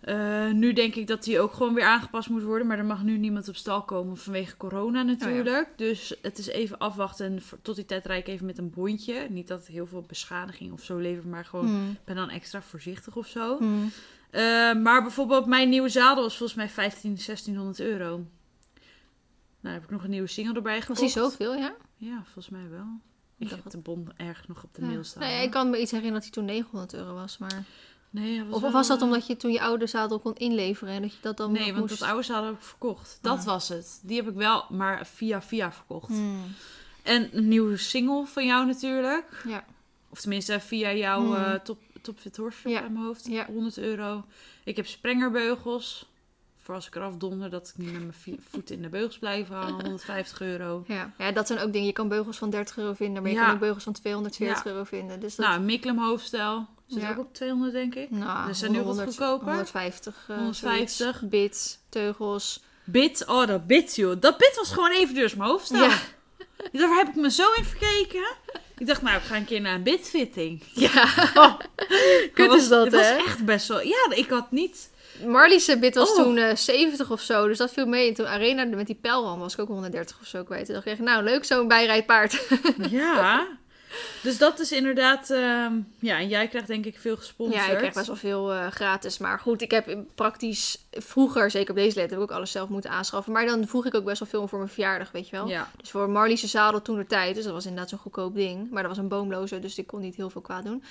Eh, nu denk ik dat die ook gewoon weer aangepast moet worden. Maar er mag nu niemand op stal komen vanwege corona natuurlijk. Dus het is even afwachten. En tot die tijd rijd ik even met een bondje. Niet dat het heel veel beschadiging of zo levert. Maar gewoon Mhm. ben dan extra voorzichtig of zo. Eh, maar bijvoorbeeld mijn nieuwe zadel was volgens mij 15, 1600 euro. Nou, heb ik nog een nieuwe single erbij Was gekocht. die zoveel, ja? Ja, volgens mij wel. Ik heb de bon erg nog op de Ja. mail staan. Hoor. ik kan me iets herinneren dat hij toen 900 euro was, maar... Nee, was Of, wel, was dat omdat je toen je oude zadel kon inleveren en dat je dat dan Nee, want moest... dat oude zadel heb ik verkocht. Dat Ah. was het. Die heb ik wel, maar via via verkocht. Hmm. En een nieuwe single van jou natuurlijk. Ja. Of tenminste via jouw Hmm. eh, top, top Fit Horse Ja. uit mijn hoofd. Ja. 100 euro. Ik heb sprengerbeugels. Voor als ik eraf donder, dat ik niet met mijn voeten in de beugels blijf hangen. 150 euro. Ja. ja, dat zijn ook dingen. Je kan beugels van 30 euro vinden, maar je kan ook beugels van 240 Ja. euro vinden. Dus dat... Nou, Miklem hoofdstel. Zit ook op 200 denk ik. nou, dus zijn nu wat 100, goedkoper. 150. eh, 150. zoiets. Bits, teugels. Bit, oh dat bit joh. Dat bit was gewoon even duur als mijn hoofdstel. Ja. Daar heb ik me zo in verkeken. Ik dacht, nou, ik ga een keer naar een bitfitting. Ja, Oh, kut is dat, Het was hè? echt best wel... Ja, ik had niet... Marlies bit was Oh. toen eh 70 of zo, dus dat viel mee. En toen Arena met die pijlwam was ik ook 130 of zo kwijt. Toen dacht ik, nou leuk zo'n bijrijdpaard. Ja. Dus dat is inderdaad... ehm, ja, en jij krijgt denk ik veel gesponsord. Ja, ik krijg best wel veel eh, gratis. Maar goed, ik heb praktisch vroeger, zeker op deze let, heb ik ook alles zelf moeten aanschaffen. Maar dan vroeg ik ook best wel veel voor mijn verjaardag, weet je wel. Ja. Dus voor Marlies' zadel toen de tijd, dus dat was inderdaad zo'n goedkoop ding. Maar dat was een boomloze, dus ik kon niet heel veel kwaad doen.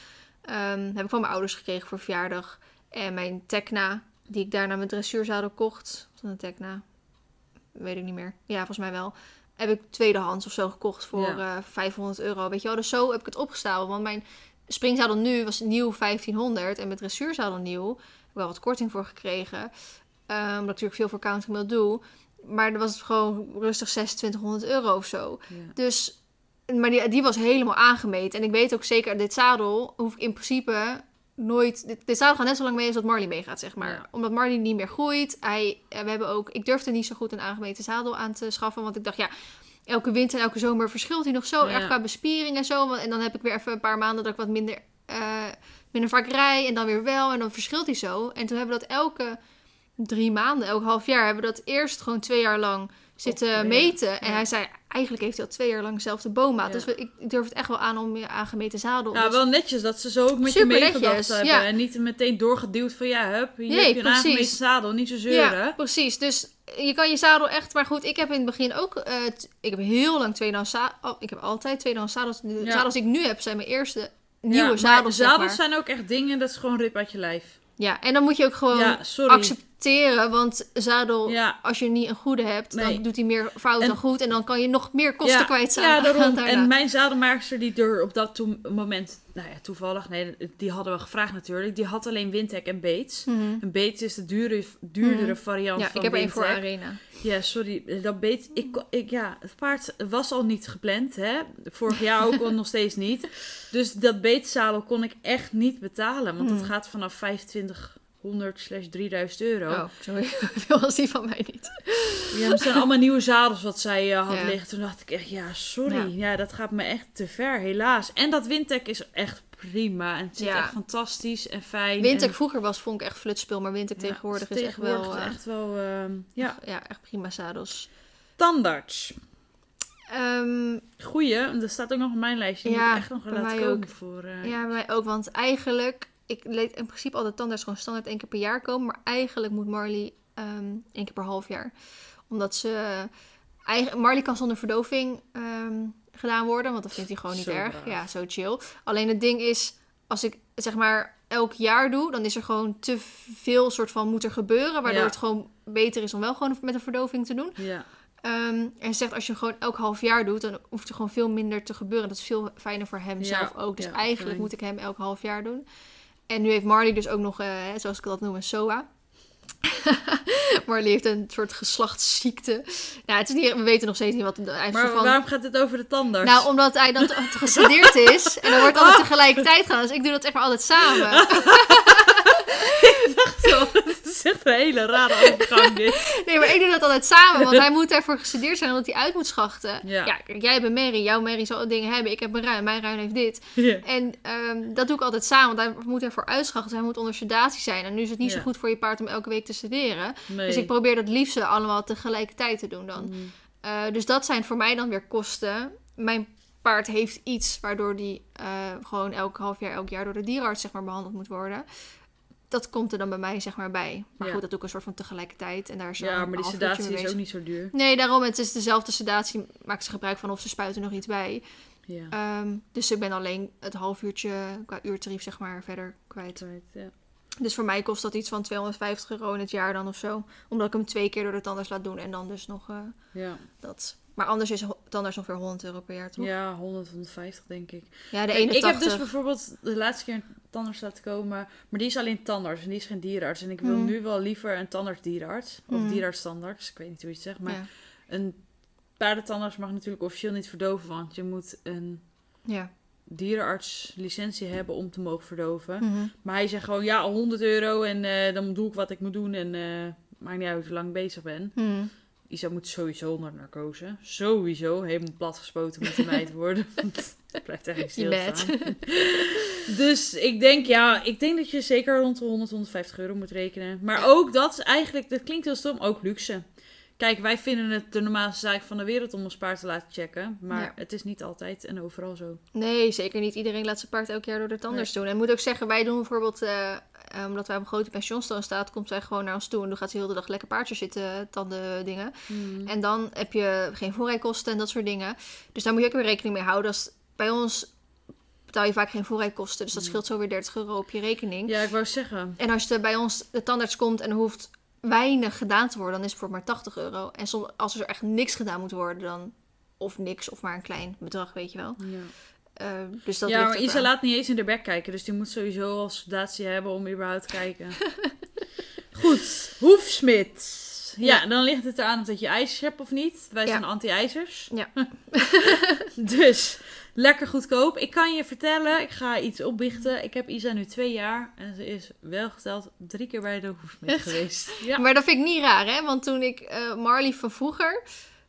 Ehm, heb ik van mijn ouders gekregen voor verjaardag. En mijn Tecna, die ik daarna mijn dressuurzadel kocht. Was dat een Tecna? weet ik niet meer. Ja, volgens mij wel. Heb ik tweedehands of zo gekocht voor Ja. eh 500 euro. Weet je wel, dus zo heb ik het opgestapeld. Want mijn springzadel nu was nieuw 1500 en met dressuurzadel nieuw. Heb ik wel wat korting voor gekregen. Ehm, omdat ik natuurlijk veel voor countermail doe. Maar dan was het gewoon rustig 2600 euro of zo. Ja. Dus, maar die, die was helemaal aangemeten. En ik weet ook zeker, dit zadel hoef ik in principe nooit... Dit zadel gaat net zo lang mee als dat Marley meegaat, zeg maar. Ja. Omdat Marley niet meer groeit. Hij, eh, we hebben ook, ik durfde niet zo goed een aangemeten zadel aan te schaffen. Want ik dacht, ja, elke winter en elke zomer verschilt hij nog zo Ja. erg qua bespiering en zo. En dan heb ik weer even een paar maanden dat ik wat minder, eh, minder vaak rij. En dan weer wel. En dan verschilt hij zo. En toen hebben we dat elke drie maanden, elk half jaar, hebben we dat eerst gewoon twee jaar lang zitten ja. meten. En hij zei, eigenlijk heeft hij al twee jaar lang dezelfde boommaat. Ja. Dus ik, durf het echt wel aan om je aangemeten zadel. Ja, Dus- wel netjes dat ze zo ook met Super je meegedacht hebben. ja. En niet meteen doorgeduwd van ja, hup, hier Nee, heb je een precies. aangemeten zadel, niet zo zeuren. Ja, precies. Dus je kan je zadel echt... Maar goed, ik heb in het begin ook... eh, ik heb heel lang tweedehands zadels... ik heb altijd tweedehands zadels. De Ja. zadels die ik nu heb zijn mijn eerste nieuwe zadels, zeg zadels maar. zijn ook echt dingen, dat is gewoon rip uit je lijf. Ja, en dan moet je ook gewoon Ja, sorry. Accepteren. Want zadel, Ja. als je niet een goede hebt... Nee. dan doet hij meer fout En- dan goed. En dan kan je nog meer kosten ja, kwijt zijn. Ja, daarom. daarna. En mijn zadelmaakster die er op dat moment, nou ja, toevallig, nee, die hadden we gevraagd natuurlijk. Die had alleen Windtech en Bates. Mhm. En Bates is de dure, duurdere variant Ja, van ik heb één voor. Arena. Ja, sorry. Dat beet, ik, ik, ja, het paard was al niet gepland, hè. Vorig jaar ook al nog steeds niet. Dus dat beetzadel kon ik echt niet betalen. Want het Hmm. gaat vanaf 2500 slash 3000 euro. Oh, sorry. Veel was die van mij niet. Ja, het zijn allemaal nieuwe zadels wat zij eh, had Ja. liggen. Toen dacht ik echt, ja, sorry. Ja. Ja. dat gaat me echt te ver, helaas. En dat Windtech is echt prima. En het zit Ja. echt fantastisch en fijn. Windtech en, vroeger was, vond ik echt flutspul. Maar Windtech ja, tegenwoordig is echt wel... eh, echt wel, ehm, ja. ja, echt prima zadels. Tandarts. Ehm, Goeie, dat staat ook nog op mijn lijstje. Die Ja, moet ik echt nog laten komen ook. voor... eh, Ja, bij mij ook. Want eigenlijk, ik leed in principe altijd tandarts gewoon standaard één keer per jaar komen. Maar eigenlijk moet Marley ehm één keer per half jaar. Omdat ze... Eigen, Marley kan zonder verdoving ehm, gedaan worden. Want dat vindt hij gewoon niet Zo erg. braaf. Ja, zo chill. Alleen het ding is, als ik zeg maar elk jaar doe, dan is er gewoon te veel soort van moet er gebeuren. Waardoor Ja. het gewoon beter is om wel gewoon met een verdoving te doen. Ja. Ehm, en ze zegt als je gewoon elk half jaar doet, dan hoeft er gewoon veel minder te gebeuren. Dat is veel fijner voor hem Ja, zelf ook. Dus eigenlijk moet ik hem elk half jaar doen. En nu heeft Marley dus ook nog, eh, zoals ik dat noem, een SOA. Marley heeft een soort geslachtsziekte. Nou, het is niet, we weten nog steeds niet wat hij. Maar zo van, waarom gaat het over de tandarts? nou, omdat hij dan gestudeerd is. En dan wordt altijd tegelijkertijd gedaan. Dus ik doe dat echt maar altijd samen. Zo, dat is echt een hele rare overgang dit. Nee, maar ik doe dat altijd samen. Want hij moet daarvoor gestudeerd zijn omdat hij uit moet schachten. Ja. Ja, kijk, jij bent Mary. Jouw Mary zal dingen hebben. Ik heb een ruim. Mijn ruim heeft dit. Ja. En ehm, dat doe ik altijd samen. Want hij moet ervoor uitschachten. Dus hij moet onder sedatie zijn. En nu is het niet zo goed voor je paard om elke week te sederen. Nee. Dus ik probeer dat liefste allemaal tegelijkertijd te doen dan. Mm. Eh, dus dat zijn voor mij dan weer kosten. Mijn paard heeft iets waardoor die eh, gewoon elk half jaar, elk jaar door de dierenarts zeg maar, behandeld moet worden. Dat komt er dan bij mij zeg maar bij. Maar Ja. goed, dat doe ik een soort van tegelijkertijd. En daar is Ja, maar die sedatie is ook niet zo duur. Nee, daarom. Het is dezelfde sedatie. Maakt ze gebruik van of ze spuiten nog iets bij. Ja. Ehm, dus ik ben alleen het half uurtje qua uurtarief zeg maar verder kwijt. Ja. Dus voor mij kost dat iets van 250 euro in het jaar dan of zo. Omdat ik hem twee keer door de tandarts laat doen. En dan dus nog eh, Ja. dat. Maar anders is tandarts ongeveer 100 euro per jaar, toch? ja, 100, 150 denk ik. Ja, de 81. ik heb dus bijvoorbeeld de laatste keer een tandarts laten komen. Maar die is alleen tandarts en die is geen dierenarts. En ik wil Mhm. nu wel liever een tandarts-dierenarts. Of Mhm. dierenarts-tandarts. Ik weet niet hoe je het zegt. Maar Ja. een paardentandarts mag natuurlijk officieel niet verdoven. Want je moet een ja. dierenartslicentie hebben om te mogen verdoven. Mhm. Maar hij zegt gewoon, ja, 100 euro en eh, dan doe ik wat ik moet doen. En eh maakt niet uit hoe lang ik bezig ben. Isa moet sowieso onder narcose. Sowieso. Helemaal platgespoten moet meid worden. Want het blijft echt stilstaan. dus ik denk, ja, ik denk dat je zeker rond de 100, 150 euro moet rekenen. Maar ook dat is eigenlijk, dat klinkt heel stom, ook luxe. Kijk, wij vinden het de normaalste zaak van de wereld om ons paard te laten checken. Maar Ja. het is niet altijd en overal zo. Nee, zeker niet. Iedereen laat zijn paard elk jaar door de tandarts doen. En ik moet ook zeggen, wij doen bijvoorbeeld, eh, eh, omdat wij op een grote pensioenstroom staat, komt zij gewoon naar ons toe. En dan gaat ze heel de dag lekker paardjes zitten, tanden dingen. En dan heb je geen voorrijkosten en dat soort dingen. Dus daar moet je ook weer rekening mee houden. Als, bij ons betaal je vaak geen voorrijkosten. Dus dat scheelt zo weer 30 euro op je rekening. Ja, ik wou zeggen. En als je bij ons de tandarts komt en hoeft weinig gedaan te worden, dan is het voor maar 80 euro. En soms, als er echt niks gedaan moet worden, dan of niks of maar een klein bedrag, weet je wel. Ja, Eh, dus dat ja maar Isa aan. laat niet eens in de bek kijken. Dus die moet sowieso al sedatie hebben om überhaupt te kijken. Goed, hoefsmid. Ja, dan ligt het eraan dat je ijzers hebt of niet. Wij Ja. zijn anti-ijzers. Ja. dus, lekker goedkoop. Ik kan je vertellen, ik ga iets opbichten. Ik heb Isa nu twee jaar. En ze is wel geteld drie keer bij de hoefsmid geweest. Ja. Maar dat vind ik niet raar, hè? Want toen ik eh, Marley van vroeger,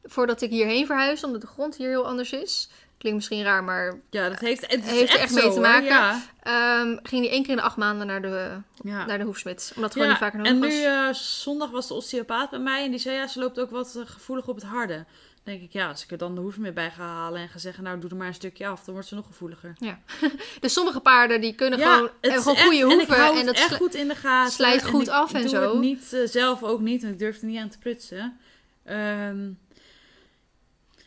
voordat ik hierheen verhuisde, omdat de grond hier heel anders is. Klinkt misschien raar, maar Ja, dat heeft, het Heeft er echt echt mee zo, te maken. Ja. ehm, ging die één keer in de acht maanden naar de, ja. naar de hoefsmid. Omdat gewoon niet vaker en nodig nu eh, zondag was de osteopaat bij mij en die zei ja, ze loopt ook wat eh, gevoelig op het harde. Denk ik, ja, als ik er dan de hoefsmid bij ga halen en ga zeggen, nou doe er maar een stukje af, dan wordt ze nog gevoeliger. Dus sommige paarden die kunnen ja, gewoon, is gewoon goede En ik hoeven. hou En, het dat echt goed in de gaten. slijt goed ik af en doe zo. het niet eh, zelf ook niet, want ik durf er niet aan te prutsen. Ehm,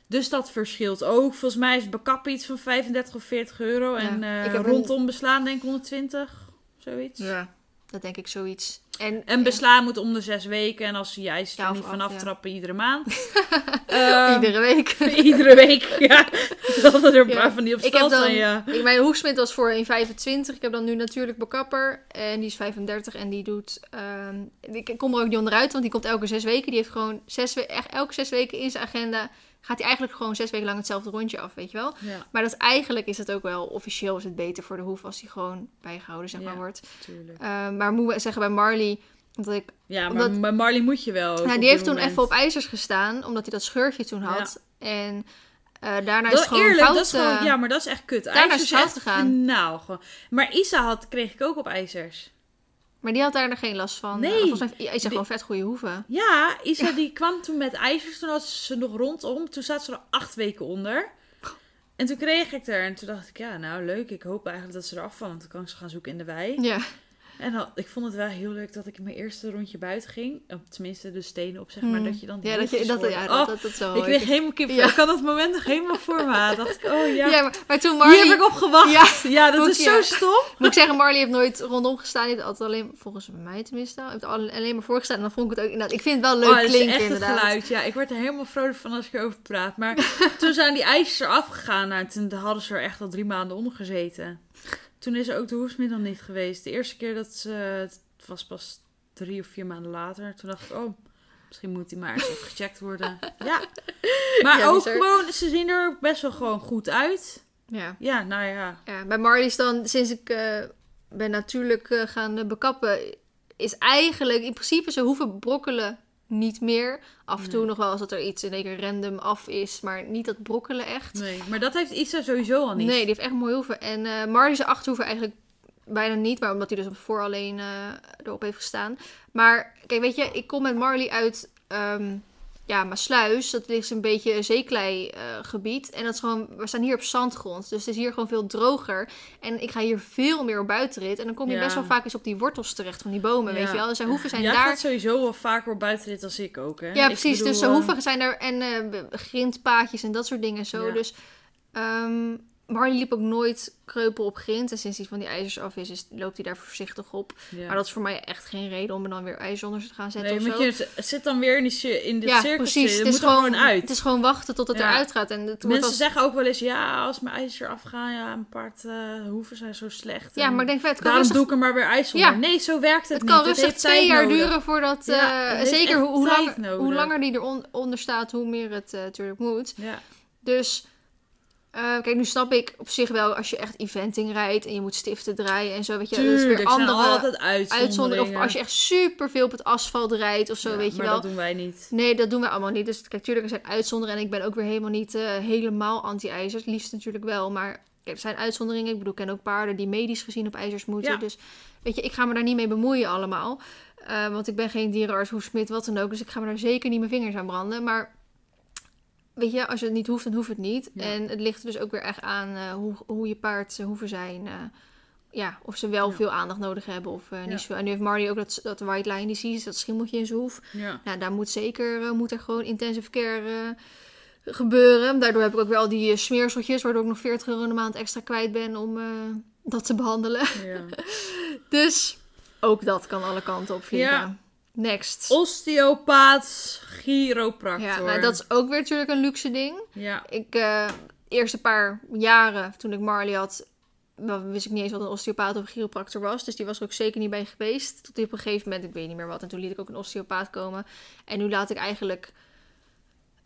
dus dat verschilt ook. Volgens mij is bekappen iets van 35 of 40 euro. Ja, En eh, ik heb een- rondom beslaan denk ik 120, zoiets. Ja, dat denk ik zoiets. En, En beslaan moet om de zes weken. En als ze je ijs Ja, er niet af, vanaf ja. trappen, iedere maand. Ehm, iedere week. iedere week, ja. Dat er een Ja. paar van die op Ik heb dan, zijn, ja. ik, mijn hoefsmid was voor 1,25. Ik heb dan nu natuurlijk bekapper. En die is 35. En die doet... ehm, ik kom er ook niet onderuit, want die komt elke zes weken. Die heeft gewoon zes we- echt elke zes weken in zijn agenda... Gaat hij eigenlijk gewoon zes weken lang hetzelfde rondje af, weet je wel? Ja, Maar dat is, eigenlijk is het ook wel... Officieel is het beter voor de hoef als die gewoon bijgehouden, zeg Ja. maar, wordt. tuurlijk. Ehm, maar moet ik zeggen, bij Marley... Omdat ik Ja, maar Omdat- Marley moet je wel. Nou, die heeft toen moment. even op ijzers gestaan, omdat hij dat scheurtje toen had. En eh, daarna is Dat, het gewoon eerlijk, fout. dat is gewoon, eh, ja, maar dat is echt kut. daarna is IJzers fout gegaan. Nou, gewoon. Maar Isa had, kreeg ik ook op ijzers. Maar die had daar nog geen last van. Nee. Volgens mij is hij Die- gewoon vet goede hoeven. Ja, Isa die kwam toen met ijzers. Toen had ze nog rondom. Toen zat ze er acht weken onder. En toen kreeg ik er. En toen dacht ik, ja, nou leuk. Ik hoop eigenlijk dat ze eraf vallen. Want dan kan ik ze gaan zoeken in de wei. Ja. En dan, ik vond het wel heel leuk dat ik mijn eerste rondje buiten ging. Tenminste de stenen op, zeg maar. Hmm. Dat je dan die Ja, dat, je, dat, ja, dat, Oh, dat, dat ik kreeg helemaal kip. Ja. Ik kan dat moment nog helemaal voor me halen. dacht ik, oh ja. Ja, maar, maar toen Hier heb Marley... ik op gewacht. Ja, dat is zo stom. Moet ik zeggen, Marley heeft nooit rondom gestaan. Die heeft altijd alleen, volgens mij tenminste, heeft al- alleen maar voorgestaan. En dan vond ik het ook inderdaad... Ik vind het wel leuk oh, dat is klinken echt het inderdaad. geluid. Ja, ik word er helemaal vrolijk van als ik erover praat. Maar toen zijn die ijzers eraf gegaan. Nou, toen hadden ze er echt al drie maanden onder gezeten. Toen is ook de hoefsmiddel niet geweest. De eerste keer dat ze... Het was pas drie of vier maanden later. Toen dacht ik, oh... Misschien moet die maar eens even gecheckt worden. Ja. Maar Ja, ook bizar. gewoon, ze zien er best wel gewoon goed uit. Ja. Ja, nou ja. Ja, bij Marley is dan, sinds ik eh, ben natuurlijk eh, gaan bekappen, is eigenlijk in principe ze hoeven brokkelen niet meer. Af en toe Nee. nog wel als dat er iets in één keer random af is, maar niet dat brokkelen echt. Nee, maar dat heeft Isa sowieso al niet. Nee, die heeft echt mooie hoeven. En eh Marley's achterhoeven eigenlijk bijna niet, maar omdat hij dus op voor alleen eh, erop heeft gestaan. Maar kijk, weet je, ik kom met Marley uit ehm ja, Maasluis. Dat ligt een beetje een zeeklei eh, gebied. En dat is gewoon, we staan hier op zandgrond. Dus het is hier gewoon veel droger. En ik ga hier veel meer op buitenrit. En dan kom je Ja. best wel vaak eens op die wortels terecht van die bomen, weet je wel. Dus zijn hoeven zijn Jij daar... gaat sowieso wel vaker op buitenrit als ik ook, hè? Ja, Ik precies. bedoel, dus de eh, hoeven zijn er en eh, grindpaadjes en dat soort dingen zo. Ja. Dus ehm Marley liep ook nooit kreupel op grind. En sinds hij van die ijzers af is, is loopt hij daar voorzichtig op. ja. Maar dat is voor mij echt geen reden om er dan weer ijzer onder te gaan zetten Nee, of zo. je het zit dan weer in, die, cir- in dit ja, cirkeltje. precies. Het Het is, moet gewoon, gewoon uit. het is gewoon wachten tot het Ja. eruit gaat. En het Mensen als... zeggen ook wel eens, ja, als mijn ijzer afgaan, ja, een paard eh hoeven zijn zo slecht. Ja, maar ik denk, vet, het kan rustig, doe ik er maar weer ijs onder. Ja. Nee, zo werkt het, het niet. kan rustig twee jaar nodig. duren voordat... Eh, het zeker hoe, hoe, langer, nodig. hoe langer die eronder staat, hoe meer het eh, natuurlijk moet. Ja, Dus, eh, kijk, nu snap ik op zich wel als je echt eventing rijdt en je moet stiften draaien en zo, weet je, dat is weer er zijn andere altijd uitzonderingen. Of als je echt super veel op het asfalt rijdt of zo, Ja, weet je maar wel. dat doen wij niet. Nee, dat doen wij allemaal niet. Dus kijk, tuurlijk, er zijn uitzonderingen en ik ben ook weer helemaal niet eh, helemaal anti-ijzer. Het liefst natuurlijk wel, maar kijk, er zijn uitzonderingen. Ik bedoel, ik ken ook paarden die medisch gezien op ijzers moeten. Ja. Dus weet je, ik ga me daar niet mee bemoeien allemaal. Eh, want ik ben geen dierenarts, hoefsmid, wat dan ook. Dus ik ga me daar zeker niet mijn vingers aan branden. Maar weet je, als je het niet hoeft, dan hoeft het niet. Ja. En het ligt er dus ook weer echt aan eh, hoe, hoe je paard zijn hoeven zijn. eh, ja, of ze wel Ja. veel aandacht nodig hebben of eh, niet zoveel. En nu heeft Marley ook dat, dat white line disease, dat schimmeltje in zijn hoef. Ja. Nou, daar moet zeker eh, moet er gewoon intensive care eh, gebeuren. Daardoor heb ik ook weer al die eh, smeerseltjes, waardoor ik nog 40 euro in de maand extra kwijt ben om eh, dat te behandelen. ja. Dus ook dat kan alle kanten op vliegen. Next. Osteopaat, chiropractor. Ja, nou, dat is ook weer natuurlijk een luxe ding. Ja. Ik, eh eerste paar jaren toen ik Marley had, wist ik niet eens wat een osteopaat of een chiropractor was. Dus die was er ook zeker niet bij geweest. Tot op een gegeven moment, ik weet niet meer wat. En toen liet ik ook een osteopaat komen. En nu laat ik eigenlijk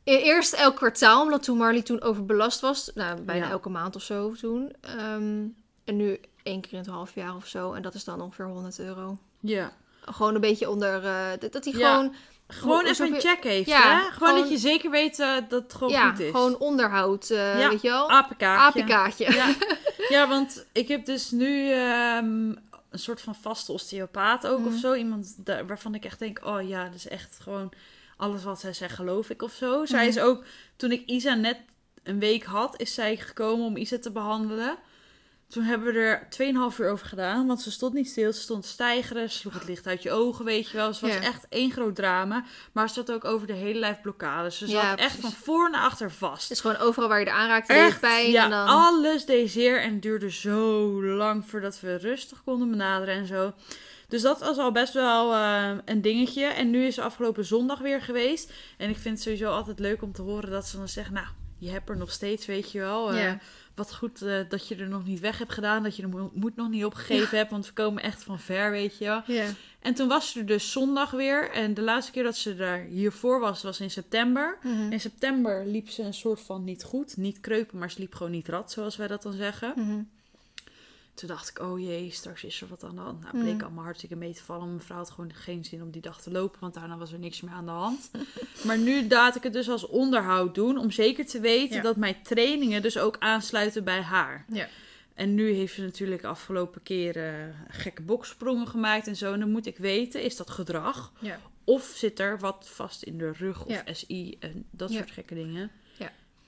e- eerst elk kwartaal, omdat toen Marley toen overbelast was. Nou, bijna Ja. elke maand of zo toen. Ehm, en nu één keer in het half jaar of zo. En dat is dan ongeveer 100 euro. ja. Gewoon een beetje onder, eh, dat, dat hij Ja. gewoon... Gewoon even een check heeft, Ja, hè? Gewoon, gewoon- dat je zeker weet eh, dat het gewoon ja, goed is. gewoon onderhoud, eh, Ja, weet je wel? Apenkaartje. Apenkaartje. Ja. ja, want ik heb dus nu ehm, een soort van vaste osteopaat ook Mhm. of zo. Iemand daar, waarvan ik echt denk, oh ja, dat is echt gewoon alles wat zij zegt geloof ik of zo. Zij Mhm. is ook, toen ik Isa net een week had, is zij gekomen om Isa te behandelen. Toen hebben we er 2,5 uur over gedaan, want ze stond niet stil. Ze stond stijgeren, ze sloeg het licht uit je ogen, weet je wel. Het was Ja. echt één groot drama. Maar ze zat ook over de hele lijf blokkade. Ze zat Ja, echt van voor naar achter vast. Het is gewoon overal waar je er aanraakt, Echt, pijn. ja, en dan... alles deed zeer en duurde zo lang voordat we rustig konden benaderen en zo. Dus dat was al best wel eh, een dingetje. En nu is ze afgelopen zondag weer geweest. En ik vind het sowieso altijd leuk om te horen dat ze dan zegt, nou, je hebt er nog steeds, weet je wel. Eh, Ja. Wat goed eh, dat je er nog niet weg hebt gedaan, dat je de mo- moed nog niet opgegeven hebt, want we komen echt van ver, weet je wel. Ja. En toen was ze er dus zondag weer. En de laatste keer dat ze daar hiervoor was, was in september. Mhm. In september liep ze een soort van niet goed. Niet kreupen, maar ze liep gewoon niet rad, zoals wij dat dan zeggen. Mhm. Toen dacht ik, oh jee, straks is er wat aan de hand. Nou, bleek Mm. allemaal hartstikke mee te vallen. Mijn vrouw had gewoon geen zin om die dag te lopen, want daarna was er niks meer aan de hand. maar nu laat ik het dus als onderhoud doen, om zeker te weten Ja. dat mijn trainingen dus ook aansluiten bij haar. Ja. En nu heeft ze natuurlijk de afgelopen keren gekke boksprongen gemaakt en zo. En dan moet ik weten, is dat gedrag? Ja. Of zit er wat vast in de rug of. SI en dat soort gekke dingen.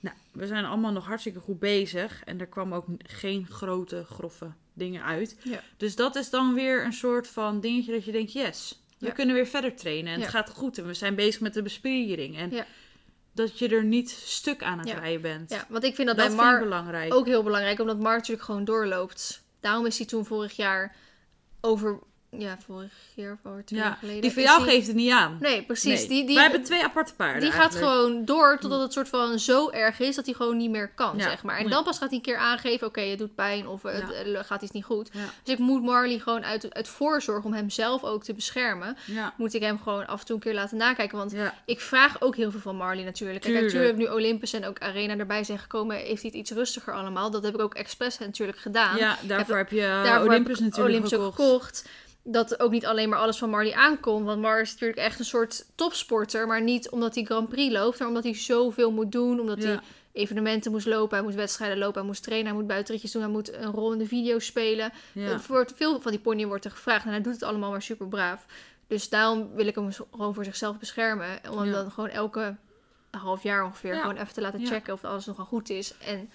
Nou, we zijn allemaal nog hartstikke goed bezig. En er kwam ook geen grote, grove dingen uit. Ja. Dus dat is dan weer een soort van dingetje dat je denkt, yes, we Ja. kunnen weer verder trainen. En Ja. het gaat goed. En we zijn bezig met de bespiering. En dat je er niet stuk aan het rijden bent. ja, want ik vind dat, dat bij Mar ook heel belangrijk, omdat Mar natuurlijk gewoon doorloopt. Daarom is hij toen vorig jaar over... Ja, vorig jaar of over twee jaar ja, geleden. die van is jou hij- geeft het niet aan. Nee, precies. Nee. Die, die, Wij hebben twee aparte paarden die gaat gewoon door totdat het soort van zo erg is dat hij gewoon niet meer kan, Ja. zeg maar. En dan pas gaat hij een keer aangeven, oké, het doet pijn of het Ja. eh, gaat iets niet goed. Dus ik moet Marley gewoon uit, uit voorzorg om hem zelf ook te beschermen, moet ik hem gewoon af en toe een keer laten nakijken. Want ik vraag ook heel veel van Marley natuurlijk. Kijk, Tuurlijk. natuurlijk nu Olympus en ook Arena erbij zijn gekomen, heeft hij het iets rustiger allemaal. Dat heb ik ook expres natuurlijk gedaan. ja, daarvoor heb je eh, Daarvoor Olympus heb natuurlijk Olympus ook gekocht. gekocht. Dat ook niet alleen maar alles van Marley aankomt. Want Mar is natuurlijk echt een soort topsporter. Maar niet omdat hij Grand Prix loopt. Maar omdat hij zoveel moet doen. Omdat hij evenementen moest lopen. Hij moest wedstrijden lopen. Hij moest trainen. Hij moet buitenritjes doen. Hij moet een rol in de video spelen. Ja. Er wordt veel van die pony wordt er gevraagd. En hij doet het allemaal maar super braaf. Dus daarom wil ik hem gewoon voor zichzelf beschermen. Om hem Ja. dan gewoon elke half jaar ongeveer Ja. gewoon even te laten checken of alles nogal goed is. En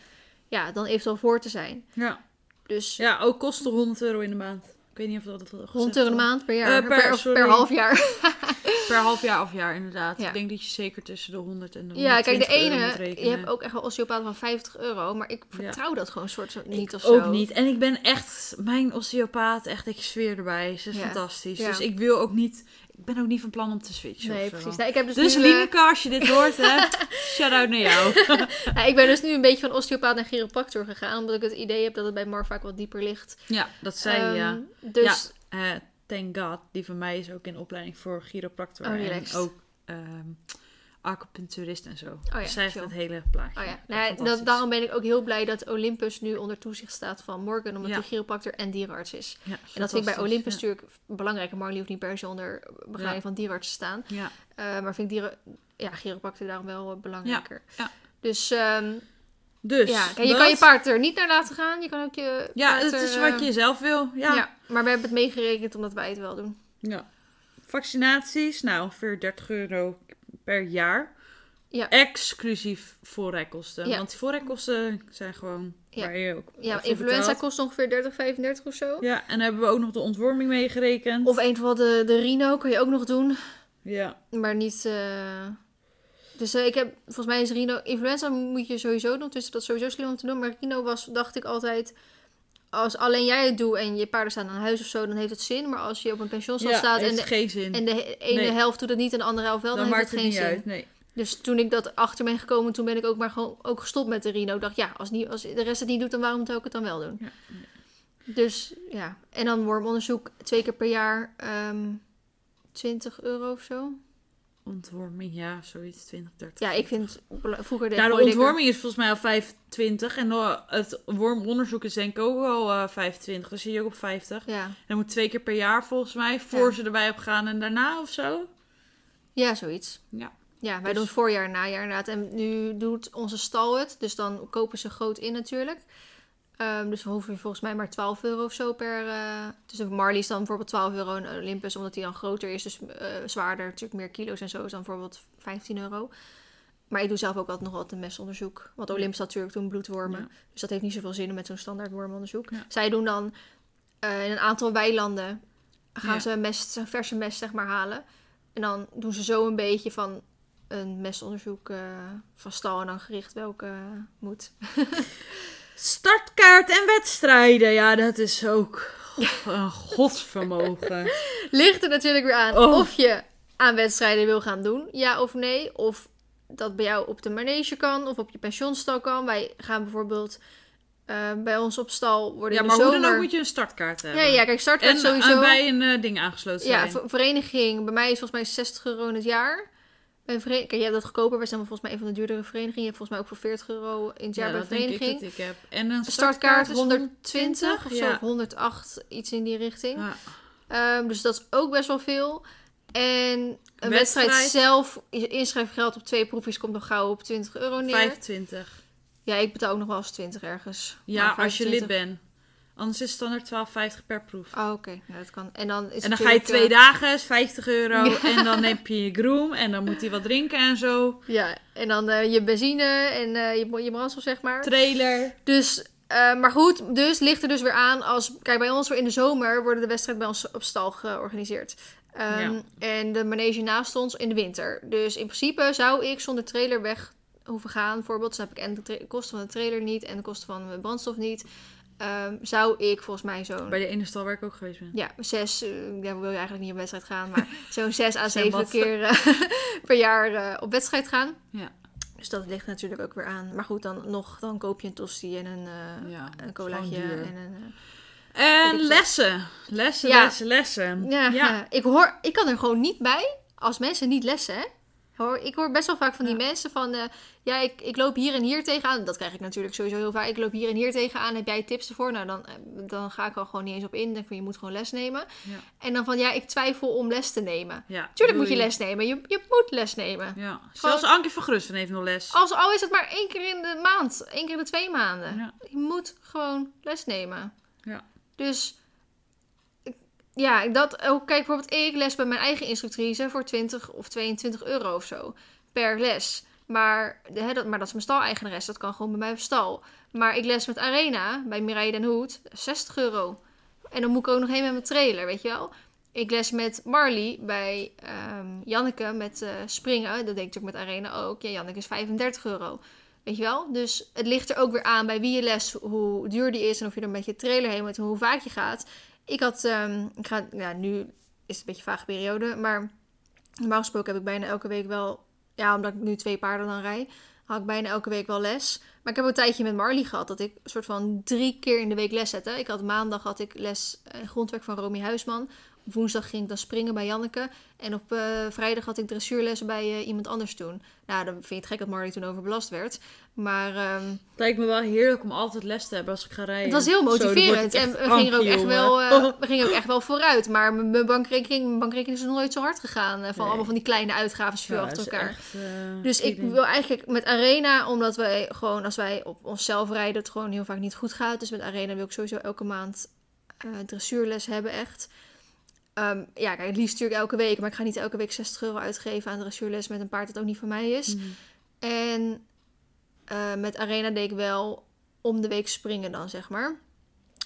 ja, dan eventueel voor te zijn. Ja. Dus ja, ook kosten 100 euro in de maand. Ik weet niet of dat het gezegd 100 euro in de was. maand per jaar. Eh, per- per, per half jaar. Per half jaar of jaar, inderdaad. Ja. Ik denk dat je zeker tussen de 100 en de Ja, kijk, de 120 euro moet ene, je hebt ook echt wel osteopaat van 50 euro, maar ik vertrouw dat gewoon soort niet of zo. ook niet. En ik ben echt, mijn osteopaat, echt, ik zweer erbij. Ze is Ja. fantastisch. Dus ik wil ook niet, ik ben ook niet van plan om te switchen Nee, precies. Nou, ik, heb dus Dus nu, eh, Lineke, als je dit hoort, hè, shout-out naar jou. nou, ik ben dus nu een beetje van osteopaat naar chiropractor gegaan, omdat ik het idee heb dat het bij Mar vaak wat dieper ligt. ja, dat zei ja. Ehm, Dus Eh, thank God, die van mij is ook in opleiding voor chiropractor. Oh, en ook ehm acupuncturist en zo. ja, Dus zij heeft het hele plaatje. Oh ja, nou, dat, daarom ben ik ook heel blij dat Olympus nu onder toezicht staat van Morgan, omdat Ja. hij chiropractor en dierenarts is. Ja, En dat vind ik bij Olympus natuurlijk belangrijk. En Marley hoeft niet per se onder begeleiding van dierenarts te staan. Eh, maar vind ik dieren, ja, chiropractor daarom wel eh, belangrijker. Dus ehm, dus ja, je dat- kan je paard er niet naar laten gaan. Je kan ook je Ja, het is wat je zelf wil. Ja. Ja. maar we hebben het meegerekend omdat wij het wel doen. ja. Vaccinaties, nou ongeveer 30 euro per jaar. Ja. Exclusief voorrijkosten. Ja. Want voorrijkosten zijn gewoon Ja. waar je ook Ja, influenza betaalt. kost ongeveer 30, 35 of zo. Ja, en dan hebben we ook nog de ontworming meegerekend. Of eventueel de, de Rino kan je ook nog doen. Ja, Maar niet... eh, Dus eh, ik heb... Volgens mij is Rino... Influenza moet je sowieso doen. Dus dat is sowieso slim om te doen. Maar Rino was, dacht ik altijd... als alleen jij het doet en je paarden staan aan huis of zo, dan heeft het zin. Maar als je op een pensionstal Ja, staat en de, geen zin. en de ene Nee. helft doet het niet en de andere helft wel, dan, dan heeft maakt het geen zin. uit. Nee. Dus toen ik dat achter ben gekomen, toen ben ik ook maar gewoon ook gestopt met de Rino. Ik dacht, ja, als, niet, als de rest het niet doet, dan waarom zou ik het dan wel doen? Ja, Dus ja, en dan wormonderzoek twee keer per jaar, ehm 20 euro of zo. Ontworming, ja, zoiets, 20, 30. Ja, ik vind vroeger Ja, de er- ontworming is volgens mij al 25. En het wormonderzoek is denk ik ook eh 25. Dan zie je ook op 50. Ja. Dat moet twee keer per jaar volgens mij. Voor Ja. ze erbij op gaan en daarna of zo. ja, zoiets. Ja. Ja, wij Dus- doen voorjaar en najaar inderdaad. En nu doet onze stal het. Dus dan kopen ze groot in natuurlijk. Ehm, dus we hoeven volgens mij maar 12 euro of zo per... eh dus een Marley is dan bijvoorbeeld 12 euro en Olympus, omdat die dan groter is. Dus eh, zwaarder, natuurlijk meer kilo's en zo, is dan bijvoorbeeld 15 euro. Maar ik doe zelf ook altijd nog altijd een mesonderzoek. Want Olympus had natuurlijk toen bloedwormen. Ja. Dus dat heeft niet zoveel zin om met zo'n standaard wormonderzoek. Ja. Zij doen dan eh, in een aantal weilanden... gaan Ja. ze mest, verse mest zeg maar halen. En dan doen ze zo een beetje van een mestonderzoek van stal en dan gericht welke moet. Startkaart en wedstrijden. Ja, dat is ook een godsvermogen. Ligt er natuurlijk weer aan Oh. of je aan wedstrijden wil gaan doen, ja of nee. Of dat bij jou op de manege kan of op je pensioenstal kan. Wij gaan bijvoorbeeld eh, bij ons op stal worden Ja, maar hoe dan ook moet je een startkaart hebben. ja, ja, kijk, startkaart En sowieso. eh, bij een eh, ding aangesloten Ja, zijn. ver- vereniging. Bij mij is volgens mij 60 euro in het jaar. Bij een vere- Kijk, jij hebt dat goedkoper. Wij zijn volgens mij een van de duurdere verenigingen. Je hebt volgens mij ook voor 40 euro in het jaar ja, bij ik vereniging. dat ik heb. En een startkaart is 120 of zo, ja. of 108, iets in die richting. Ja. Ehm, dus dat is ook best wel veel. En een Wedstrijd. wedstrijd, zelf, je inschrijfgeld op twee proefjes komt nog gauw op 20 euro neer. 25. Ja, ik betaal ook nog wel eens 20 ergens. Ja, als je lid 25 bent. Anders is het standaard 12,50 per proef. Oh, oké. Dat kan. En dan, is En dan ga je twee eh, dagen, is 50 euro. Ja. En dan heb je je groom. En dan moet hij wat drinken en zo. Ja, en dan eh, je benzine en eh, je, je brandstof, zeg maar. Trailer. Dus, maar goed, dus ligt er dus weer aan als... Kijk, bij ons in de zomer worden de wedstrijden bij ons op stal georganiseerd. Ehm, Ja. En de manege naast ons in de winter. Dus in principe zou ik zonder trailer weg hoeven gaan. Bijvoorbeeld, dus dan heb ik en de kosten van de trailer niet en de kosten van mijn brandstof niet. Ehm, zou ik volgens mij zo'n... Bij de ene stal waar ik ook geweest ben. Ja, zes, ja, wil je eigenlijk niet op wedstrijd gaan, maar zo'n zes à zeven keer eh, per jaar eh, op wedstrijd gaan. Ja. Dus dat ligt natuurlijk ook weer aan. Maar goed, dan nog, dan koop je een tosti en een, Ja, een colaatje en een... En lessen. Lessen, Ja. lessen, lessen. Ja, Ja. ja. Ik, hoor, ik kan er gewoon niet bij als mensen niet lessen. Hè? Hoor, ik hoor best wel vaak van die Ja. mensen van... eh, ja, ik, ik loop hier en hier tegenaan. Dat krijg ik natuurlijk sowieso heel vaak. Ik loop hier en hier tegenaan. Heb jij tips ervoor? Nou, dan, eh, dan ga ik er gewoon niet eens op in. Dan denk van, je moet gewoon les nemen. Ja. En dan van, ja, ik twijfel om les te nemen. Ja, Tuurlijk moet je les nemen. Je, je moet les nemen. Ja. Zelfs Anke van Grussen heeft nog les. Als, al is het maar één keer in de maand. één keer in de twee maanden. Je moet gewoon les nemen. Ja. Dus ja, dat ook. Kijk, bijvoorbeeld ik les bij mijn eigen instructrice voor 20 of 22 euro of zo per les. Maar, hè, dat, maar dat is mijn stal-eigenares. Dat kan gewoon bij mij op stal. Maar ik les met Arena bij Mireille den Hoed. 60 euro. En dan moet ik ook nog heen met mijn trailer, weet je wel. Ik les met Marley bij ehm, Janneke met eh, springen. Dat deed ik met Arena ook. Ja, Janneke is 35 euro. Weet je wel? Dus het ligt er ook weer aan bij wie je les, hoe duur die is en of je er met je trailer heen moet en hoe vaak je gaat. Ik had, ehm, ik ga, ja, nu is het een beetje een vage periode, maar normaal gesproken heb ik bijna elke week wel, ja, omdat ik nu twee paarden dan rij, had ik bijna elke week wel les. Maar ik heb een tijdje met Marley gehad dat ik een soort van drie keer in de week les zette. Ik had maandag had ik les eh, grondwerk van Romy Huisman. Woensdag ging ik dan springen bij Janneke. En op eh, vrijdag had ik dressuurles bij eh, iemand anders toen. Nou, dan vind je het gek dat Marley toen overbelast werd. Maar ehm, Het lijkt me wel heerlijk om altijd les te hebben als ik ga rijden. het was heel motiverend. en we gingen, ook echt wel, eh, we gingen ook echt wel vooruit. Maar mijn- bankrekening, mijn bankrekening is nog nooit zo hard gegaan. van Nee. allemaal van die kleine uitgaven veel Ja, achter elkaar. echt, Dus ik wil eigenlijk met Arena, omdat wij gewoon als wij op onszelf rijden, het gewoon heel vaak niet goed gaat. Dus met Arena wil ik sowieso elke maand dressuurles hebben, echt. Ehm, ja, kijk, het liefst natuurlijk elke week, maar ik ga niet elke week 60 euro uitgeven aan dressuurles met een paard dat ook niet van mij is. Mhm. En eh, met Arena deed ik wel om de week springen dan, zeg maar.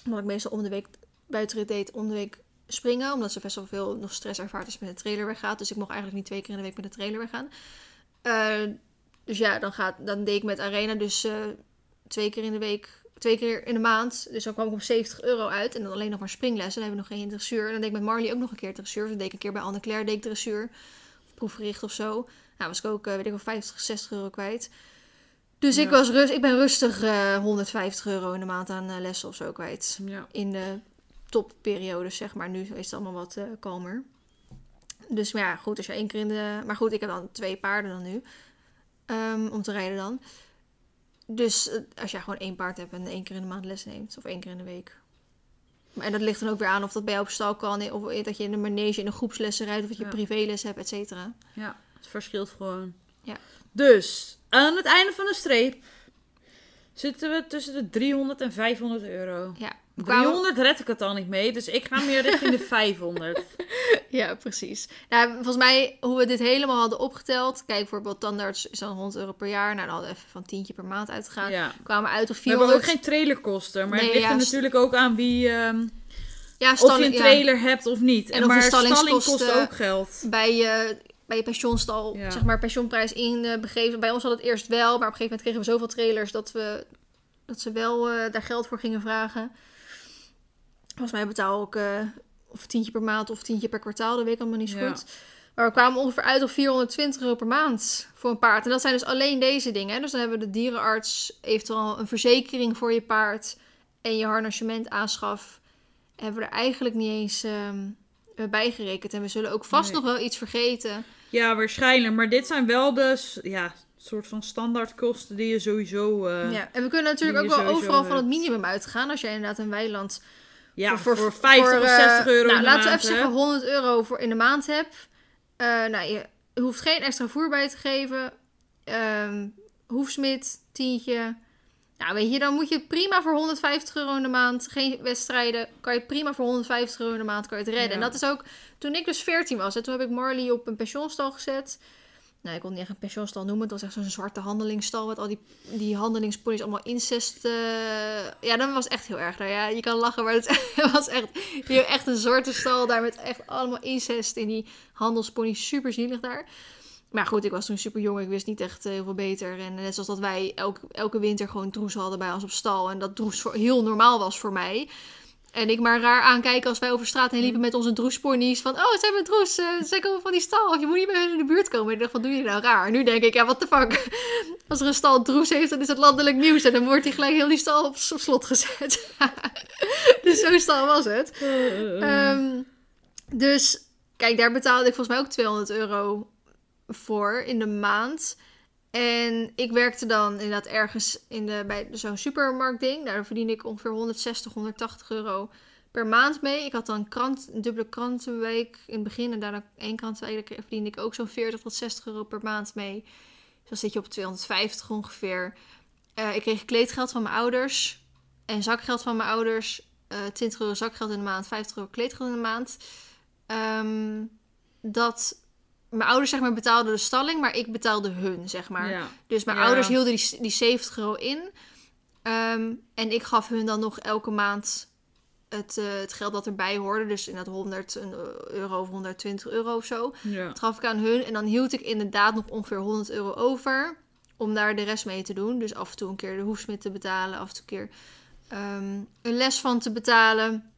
Omdat ik meestal om de week buitenrit deed, om de week springen. Omdat ze best wel veel nog stress ervaart als met de trailer weggaat. Dus ik mocht eigenlijk niet twee keer in de week met de trailer weggaan. Eh, dus ja, dan, gaat, dan deed ik met Arena dus eh, twee keer in de week twee keer in de maand. Dus dan kwam ik op 70 euro uit. En dan alleen nog maar springlessen. Dan hebben we nog geen dressuur. En dan deed ik met Marley ook nog een keer dressuur. Dus dan deed ik een keer bij Anne-Claire deed ik dressuur. Of proefgericht of zo. Nou, was ik ook, eh, weet ik wel, 50, 60 euro kwijt. Dus ik, was rust, ik ben rustig eh 150 euro in de maand aan eh, lessen of zo kwijt. Ja. In de topperiodes, zeg maar. Nu is het allemaal wat eh, kalmer. Dus maar ja, goed, als je één keer in de... Maar goed, ik heb dan twee paarden dan nu. ehm, om te rijden dan. Dus eh, als jij gewoon één paard hebt en één keer in de maand les neemt. Of één keer in de week. Maar- En dat ligt dan ook weer aan of dat bij jou op stal kan. Of dat je in een manege in een groepslessen rijdt. Of dat je Ja. privéles hebt, et cetera. Ja, het verschilt gewoon. Ja. Dus, aan het einde van de streep zitten we tussen de 300 en 500 euro. Ja, 300 red ik het al niet mee, dus ik ga meer richting de 500. Ja, precies. Nou, volgens mij, hoe we dit helemaal hadden opgeteld. Kijk, bijvoorbeeld tandarts is dan 100 euro per jaar. Nou, dan hadden we even van tientje per maand uitgegaan. Ja. Kwamen uit op We hebben 400. ook geen trailerkosten, maar Nee, het ligt ja, er natuurlijk ook aan wie, ehm, ja, of je een trailer hebt of niet. En of de maar stalling kost ook geld. bij je, bij je pensioenstal, zeg maar, pensioenprijs inbegeven. Bij ons had het eerst wel, maar op een gegeven moment kregen we zoveel trailers dat, we, dat ze wel eh, daar geld voor gingen vragen. Volgens mij betaal ik eh, of tientje per maand of tientje per kwartaal, dat weet ik allemaal niet zo Ja. goed. Maar we kwamen ongeveer uit op 420 euro per maand voor een paard. En dat zijn dus alleen deze dingen. Hè? Dus dan hebben we de dierenarts, eventueel een verzekering voor je paard en je harnassement aanschaf. Hebben we er eigenlijk niet eens ehm bij gerekend. En we zullen ook vast Nee. nog wel iets vergeten. Ja, waarschijnlijk. Maar dit zijn wel de ja, soort van standaardkosten die je sowieso... eh, ja. En we kunnen natuurlijk ook wel overal van het minimum uitgaan. Als jij inderdaad een weiland Ja, voor, 50 voor, of eh, 60 euro nou, in de laten we even hè? zeggen 100 euro voor in de maand hebt. Eh, nou, je hoeft geen extra voer bij te geven. Ehm hoefsmid, tientje. Nou, weet je, dan moet je prima voor 150 euro in de maand. Geen wedstrijden. Kan je prima voor 150 euro in de maand kan je het redden. Ja. En dat is ook toen ik dus 14 was. En toen heb ik Marley op een pensioenstal gezet. Nou, ik kon het niet echt een pensioenstal noemen. Het was echt zo'n zwarte handelingsstal. Met al die, die handelingsponies allemaal incest. eh, Ja, dat was echt heel erg. Nou ja, je kan lachen, maar het was echt, echt een zwarte stal daar. Met echt allemaal incest in die handelsponies. Super zielig daar. Maar goed, ik was toen super jong. Ik wist niet echt eh, heel veel beter. En net zoals dat wij elke, elke winter gewoon droes hadden bij ons op stal. En dat droes heel normaal was voor mij. En ik maar raar aankijken als wij over straat heen liepen met onze droesponies. Van, oh, zijn we droes? eh, zij komen van die stal. Of je moet niet bij hun in de buurt komen. En ik dacht, wat doe je nou raar? Nu denk ik, ja, what the fuck. Als er een stal droes heeft, dan is het landelijk nieuws. En dan wordt die gelijk heel die stal op, op slot gezet. dus zo'n stal was het. Ehm, dus, kijk, daar betaalde ik volgens mij ook 200 euro voor in de maand. En ik werkte dan inderdaad ergens in de, bij zo'n supermarktding. Daar verdiende ik ongeveer 160, 180 euro per maand mee. Ik had dan krant, een dubbele krantenweek in het begin. En daarna één krantenweek. Daar verdiende ik ook zo'n 40 tot 60 euro per maand mee. Dus zit je op 250 ongeveer. Eh, ik kreeg kleedgeld van mijn ouders. En zakgeld van mijn ouders. eh 20 euro zakgeld in de maand, 50 euro kleedgeld in de maand. Ehm, dat mijn ouders zeg maar betaalden de stalling, maar ik betaalde hun, zeg maar. Ja. Dus mijn Ja. ouders hielden die, die 70 euro in. Ehm, en ik gaf hun dan nog elke maand het, eh, het geld dat erbij hoorde. Dus inderdaad 100 een euro of 120 euro of zo. Ja. Dat gaf ik aan hun. En dan hield ik inderdaad nog ongeveer 100 euro over. Om daar de rest mee te doen. Dus af en toe een keer de hoefsmid te betalen. Af en toe een keer ehm, een les van te betalen.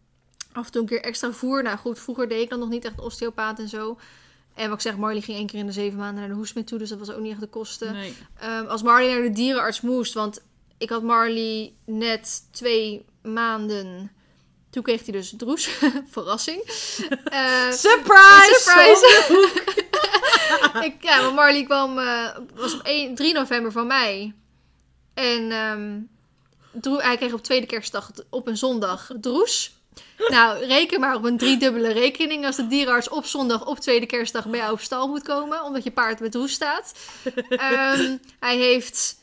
Af en toe een keer extra voer. Nou goed, vroeger deed ik dan nog niet echt osteopaat en zo. En wat ik zeg, Marley ging één keer in de zeven maanden naar de hoefsmid toe. Dus dat was ook niet echt de kosten. Nee. Ehm, als Marley naar de dierenarts moest, want ik had Marley net twee maanden. Toen kreeg hij dus droes. Verrassing. Eh, Surprise! surprise! ik, ja, maar Marley kwam, eh, was op 1, 3 november van mij. En ehm, droe- hij kreeg op tweede kerstdag op een zondag droes. Nou, reken maar op een driedubbele rekening als de dierenarts op zondag op tweede kerstdag bij jou op stal moet komen, omdat je paard met droes staat. Ehm, hij heeft,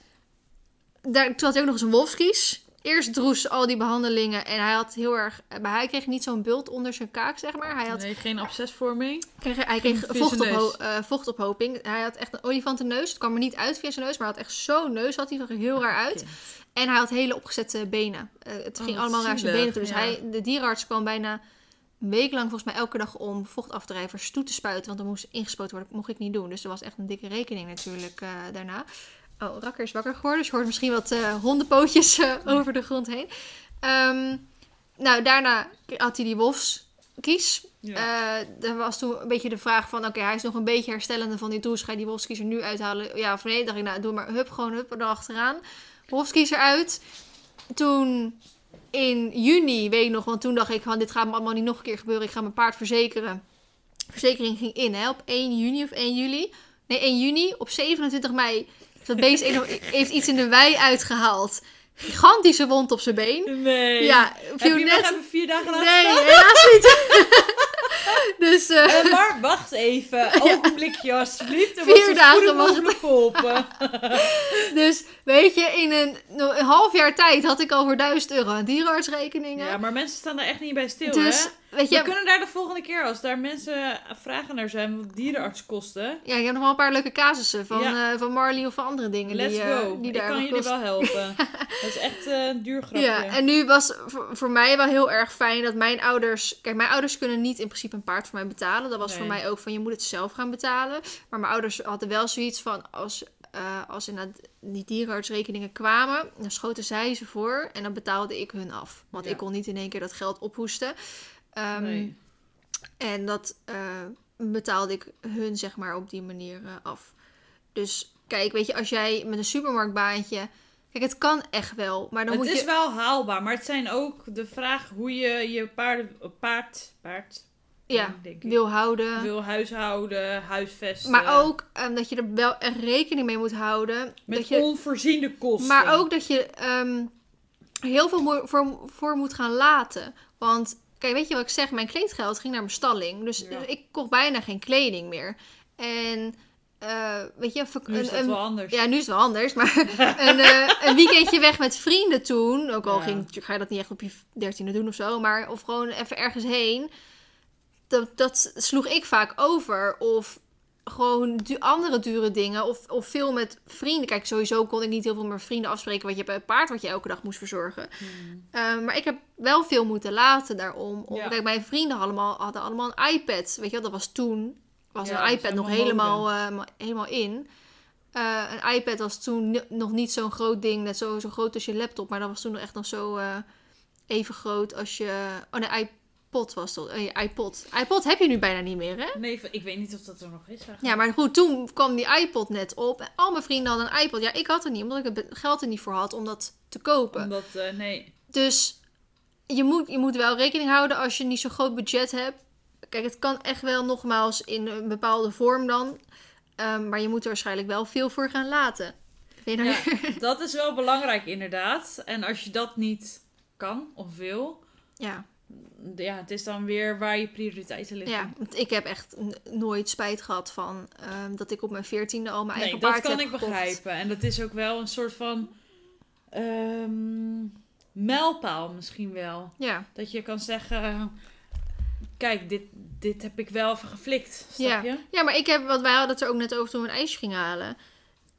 daar, toen had hij ook nog eens een wolfskies. Eerst droes al die behandelingen en hij had heel erg, maar hij kreeg niet zo'n bult onder zijn kaak, zeg maar. Hij had Nee, geen abscesvorming. kreeg, hij kreeg neus. vochtopho- eh, vochtophoping. Hij had echt een olifantenneus. Het kwam er niet uit via zijn neus, maar hij had echt zo'n neus. Had hij zag er heel raar uit. En hij had hele opgezette benen. Eh, het Oh, ging allemaal naar zijn benen toe. Dus ja. hij, de dierenarts kwam bijna een week lang volgens mij elke dag om vochtafdrijvers toe te spuiten. Want er moest ingespoten worden. Dat mocht ik niet doen. Dus er was echt een dikke rekening natuurlijk eh, daarna. Oh, Rakker is wakker geworden. Dus je hoort misschien wat eh, hondenpootjes over de grond heen. Ehm, nou, daarna had hij die wolfskies. Ja. Er was toen een beetje de vraag van... Oké, hij is nog een beetje herstellende van die douche. Ga je die wolfskies er nu uithalen? Ja of nee? dacht ik, nou, doe maar hup, gewoon hup erachteraan. Wolfskies eruit. Toen in juni, weet ik nog... Want toen dacht ik, van, dit gaat me allemaal niet nog een keer gebeuren. Ik ga mijn paard verzekeren. Verzekering ging in, hè, op 1 juni of 1 juli. Nee, 1 juni. Op 27 mei dat beest heeft iets in de wei uitgehaald. Gigantische wond op zijn been. Nee. Ja, Heb je net... even vier dagen laten Nee, helaas niet. dus eh, Eh, maar wacht even. Ogenblikje alsjeblieft. Er Vier dagen wachten. geholpen. dus weet je, in een, een half jaar tijd had ik al voor 1000 euro aan dierenartsrekeningen. Ja, maar mensen staan daar echt niet bij stil, dus, hè? weet We kunnen daar de volgende keer, als daar mensen vragen naar zijn, wat dierenarts kosten. ja, ik heb nog wel een paar leuke casussen van, Ja. eh, van Marley of van andere dingen. Let's die, go. die Ik daar kan nog jullie wel helpen. Dat is echt een duur grapje. Ja, en nu was voor, voor mij wel heel erg fijn dat mijn ouders... Kijk, mijn ouders kunnen niet in principe een paard voor mij betalen. Dat was voor mij ook van, je moet het zelf gaan betalen. Maar mijn ouders hadden wel zoiets van, als, eh als inderdaad die dierenartsrekeningen kwamen... dan schoten zij ze voor en dan betaalde ik hun af. Want Ja. ik kon niet in één keer dat geld ophoesten. Ehm, Nee. En dat eh, betaalde ik hun, zeg maar, op die manier eh, af. Dus kijk, weet je, als jij met een supermarktbaantje... Kijk, het kan echt wel, maar dan het moet is je... wel haalbaar, maar het zijn ook de vraag hoe je je paarden, paard, paard Ja, denk ik, wil houden. wil huishouden, huisvesten. Maar ook ehm, dat je er wel echt rekening mee moet houden. met dat je, onvoorziene kosten. maar ook dat je ehm, heel veel voor, voor moet gaan laten. Want kijk, weet je wat ik zeg? Mijn kleedgeld ging naar mijn stalling. Dus, Ja. dus ik kocht bijna geen kleding meer. En eh, weet je, nu is een- wel anders. ja, nu is het wel anders. Maar een, eh, een weekendje weg met vrienden toen. Ook al Ja. ging, ga je dat niet echt op je dertiende doen of zo. Maar of gewoon even ergens heen. Dat, dat sloeg ik vaak over. Of gewoon du- andere dure dingen. Of, of veel met vrienden. Kijk, sowieso kon ik niet heel veel met vrienden afspreken. Want je hebt een paard wat je elke dag moest verzorgen. Hmm. Eh, maar ik heb wel veel moeten laten daarom. Om, Ja. Kijk, mijn vrienden allemaal, hadden allemaal een iPad. Weet je wel, dat was toen. Was Ja, een iPad nog helemaal helemaal, eh, ma- helemaal in. Eh, een iPad was toen nog niet zo'n groot ding. Net zo, zo groot als je laptop. Maar dat was toen nog echt nog zo even groot als je... Oh nee, iPod was dat. Eh, iPod. iPod heb je nu bijna niet meer, hè? Nee, ik weet niet of dat er nog is. eigenlijk. Ja, maar goed, toen kwam die iPod net op. En al mijn vrienden hadden een iPod. Ja, ik had er niet, omdat ik het geld er niet voor had om dat te kopen. Omdat, eh, nee. Dus je moet, je moet wel rekening houden als je niet zo'n groot budget hebt. Kijk, het kan echt wel nogmaals in een bepaalde vorm dan. Ehm, maar je moet er waarschijnlijk wel veel voor gaan laten. Je nou Ja, dat is wel belangrijk inderdaad. En als je dat niet kan of wil, ja, ja, het is dan weer waar je prioriteiten liggen. ja, want ik heb echt nooit spijt gehad van ehm, dat ik op mijn veertiende al mijn nee, eigen dat paard kan heb ik gekocht. begrijpen. En dat is ook wel een soort van ehm mijlpaal misschien wel. Ja, Dat je kan zeggen, kijk, dit, dit heb ik wel even geflikt. Snap Ja. je? Ja, maar ik heb, want wij hadden het er ook net over toen we een ijsje gingen halen.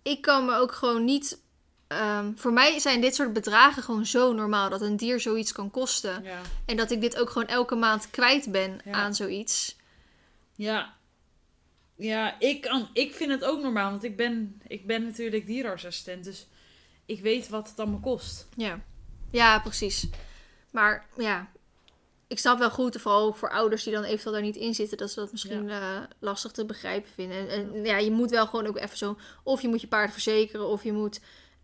Ik kan me ook gewoon niet. Ehm, voor mij zijn dit soort bedragen gewoon zo normaal dat een dier zoiets kan kosten. Ja. En dat ik dit ook gewoon elke maand kwijt ben Ja. aan zoiets. Ja. Ja, ik, kan, ik vind het ook normaal, want ik ben, ik ben natuurlijk dierenartsassistent, dus ik weet wat het allemaal kost. Ja. ja, precies. Maar ja, ik snap wel goed, vooral voor ouders die dan eventueel daar niet in zitten, dat ze dat misschien eh, lastig te begrijpen vinden. En, en ja, je moet wel gewoon ook even zo, of je moet je paard verzekeren, of je moet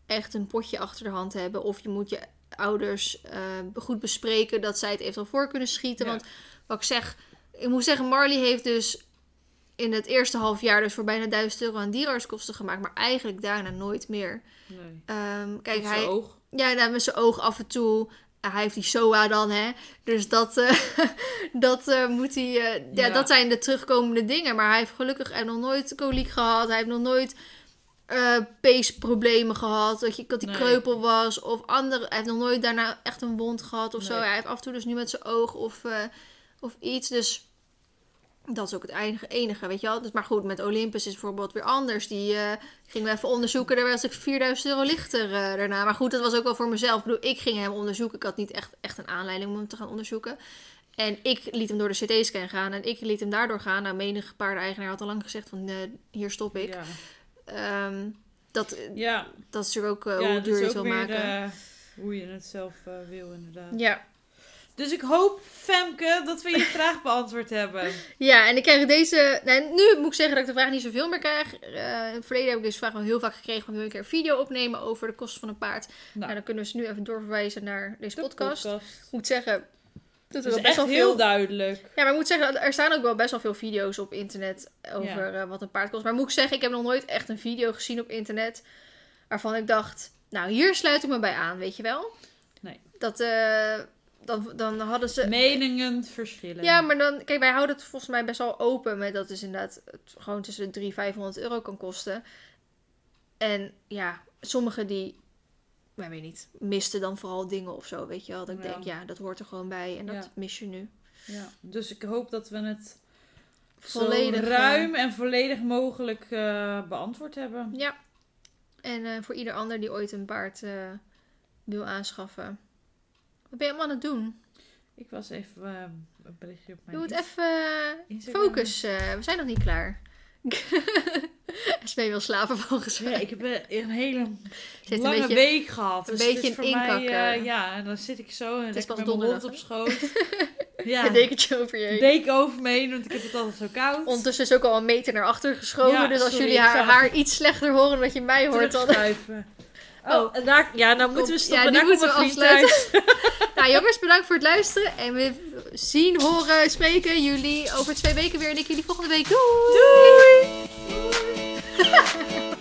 echt een potje achter de hand hebben, of je moet je ouders eh, goed bespreken dat zij het eventueel voor kunnen schieten. Ja. Want wat ik zeg, ik moet zeggen, Marley heeft dus in het eerste half jaar dus voor bijna 1000 euro aan dierenartskosten gemaakt, maar eigenlijk daarna nooit meer. Nee. Ehm, kijk, zijn hij, oog. ja, nou, met zijn oog af en toe. Uh, hij heeft die SOA dan, hè. Dus dat, eh, dat eh, moet hij... eh, ja. Ja. dat zijn de terugkomende dingen. Maar hij heeft gelukkig nog nooit koliek gehad. Hij heeft nog nooit eh peesproblemen gehad. Dat, je, dat hij Nee. kreupel was. Of andere... Hij heeft nog nooit daarna echt een wond gehad of zo. Hij heeft af en toe dus nu met zijn oog of, eh, of iets. Dus dat is ook het enige, enige, weet je wel. Dus, maar goed, met Olympus is bijvoorbeeld weer anders. Die eh, gingen we even onderzoeken. Daar was ik 4000 euro lichter daarna. Maar goed, dat was ook wel voor mezelf. Ik bedoel, ik ging hem onderzoeken. Ik had niet echt, echt een aanleiding om hem te gaan onderzoeken. En ik liet hem door de CT-scan gaan. En ik liet hem daardoor gaan. Nou, menige paardeneigenaar had al lang gezegd van... hier stop ik. Ja. Ehm, dat, Ja, dat is natuurlijk ook eh, ja hoe duur je het wil maken. eh, hoe je het zelf eh, wil inderdaad. Ja. Dus ik hoop, Femke, dat we je vraag beantwoord hebben. ja, en ik krijg deze... Nou, nu moet ik zeggen dat ik de vraag niet zoveel meer krijg. Eh, in het verleden heb ik deze vraag wel heel vaak gekregen. Wil je een keer een video opnemen over de kosten van een paard? Nou, Nou, dan kunnen we ze nu even doorverwijzen naar deze de podcast. podcast. Ik moet zeggen... Dat is best echt wel heel veel... duidelijk. Ja, maar ik moet zeggen, er staan ook wel best wel veel video's op internet over eh, wat een paard kost. Maar moet ik zeggen, ik heb nog nooit echt een video gezien op internet waarvan ik dacht, nou hier sluit ik me bij aan, weet je wel? Nee. Dat, eh, dan, dan hadden ze... Meningen verschillen. Ja, maar dan, kijk, wij houden het volgens mij best wel open met dat is inderdaad het gewoon tussen de 300 500 euro kan kosten. En ja, sommigen die, ik weet niet, misten dan vooral dingen of zo, weet je wel. Dat ik Ja. denk, ja, dat hoort er gewoon bij en dat Ja. mis je nu. Ja, dus ik hoop dat we het Volledig, zo eh, ruim en volledig mogelijk eh, beantwoord hebben. Ja. En eh, voor ieder ander die ooit een paard eh, wil aanschaffen. Wat ben je allemaal aan het doen? Ik was even eh, een berichtje op Je mijn moet Inst- even eh, focus. eh, we zijn nog niet klaar. Smee wil slapen volgens mij. Ja, ik heb eh, een hele Zit een lange beetje- week gehad. een Dus beetje een inkakker. eh, ja, en dan zit ik zo en pas met mijn op schoot. ja, Een dekentje over je heen. deken over me heen, want ik heb het altijd zo koud. Ondertussen is ook al een meter naar achter geschoven. Ja, dus als sorry, jullie ik haar, haar iets slechter horen dan je mij hoort, dan... Oh, Oh. en daar, ja, dan moeten we Ja, stoppen. nu daar moeten we afsluiten. thuis. nou jongens, bedankt voor het luisteren. En we zien, horen, spreken jullie over twee weken weer. En ik jullie volgende week. Doei! Doei! Ha ha ha!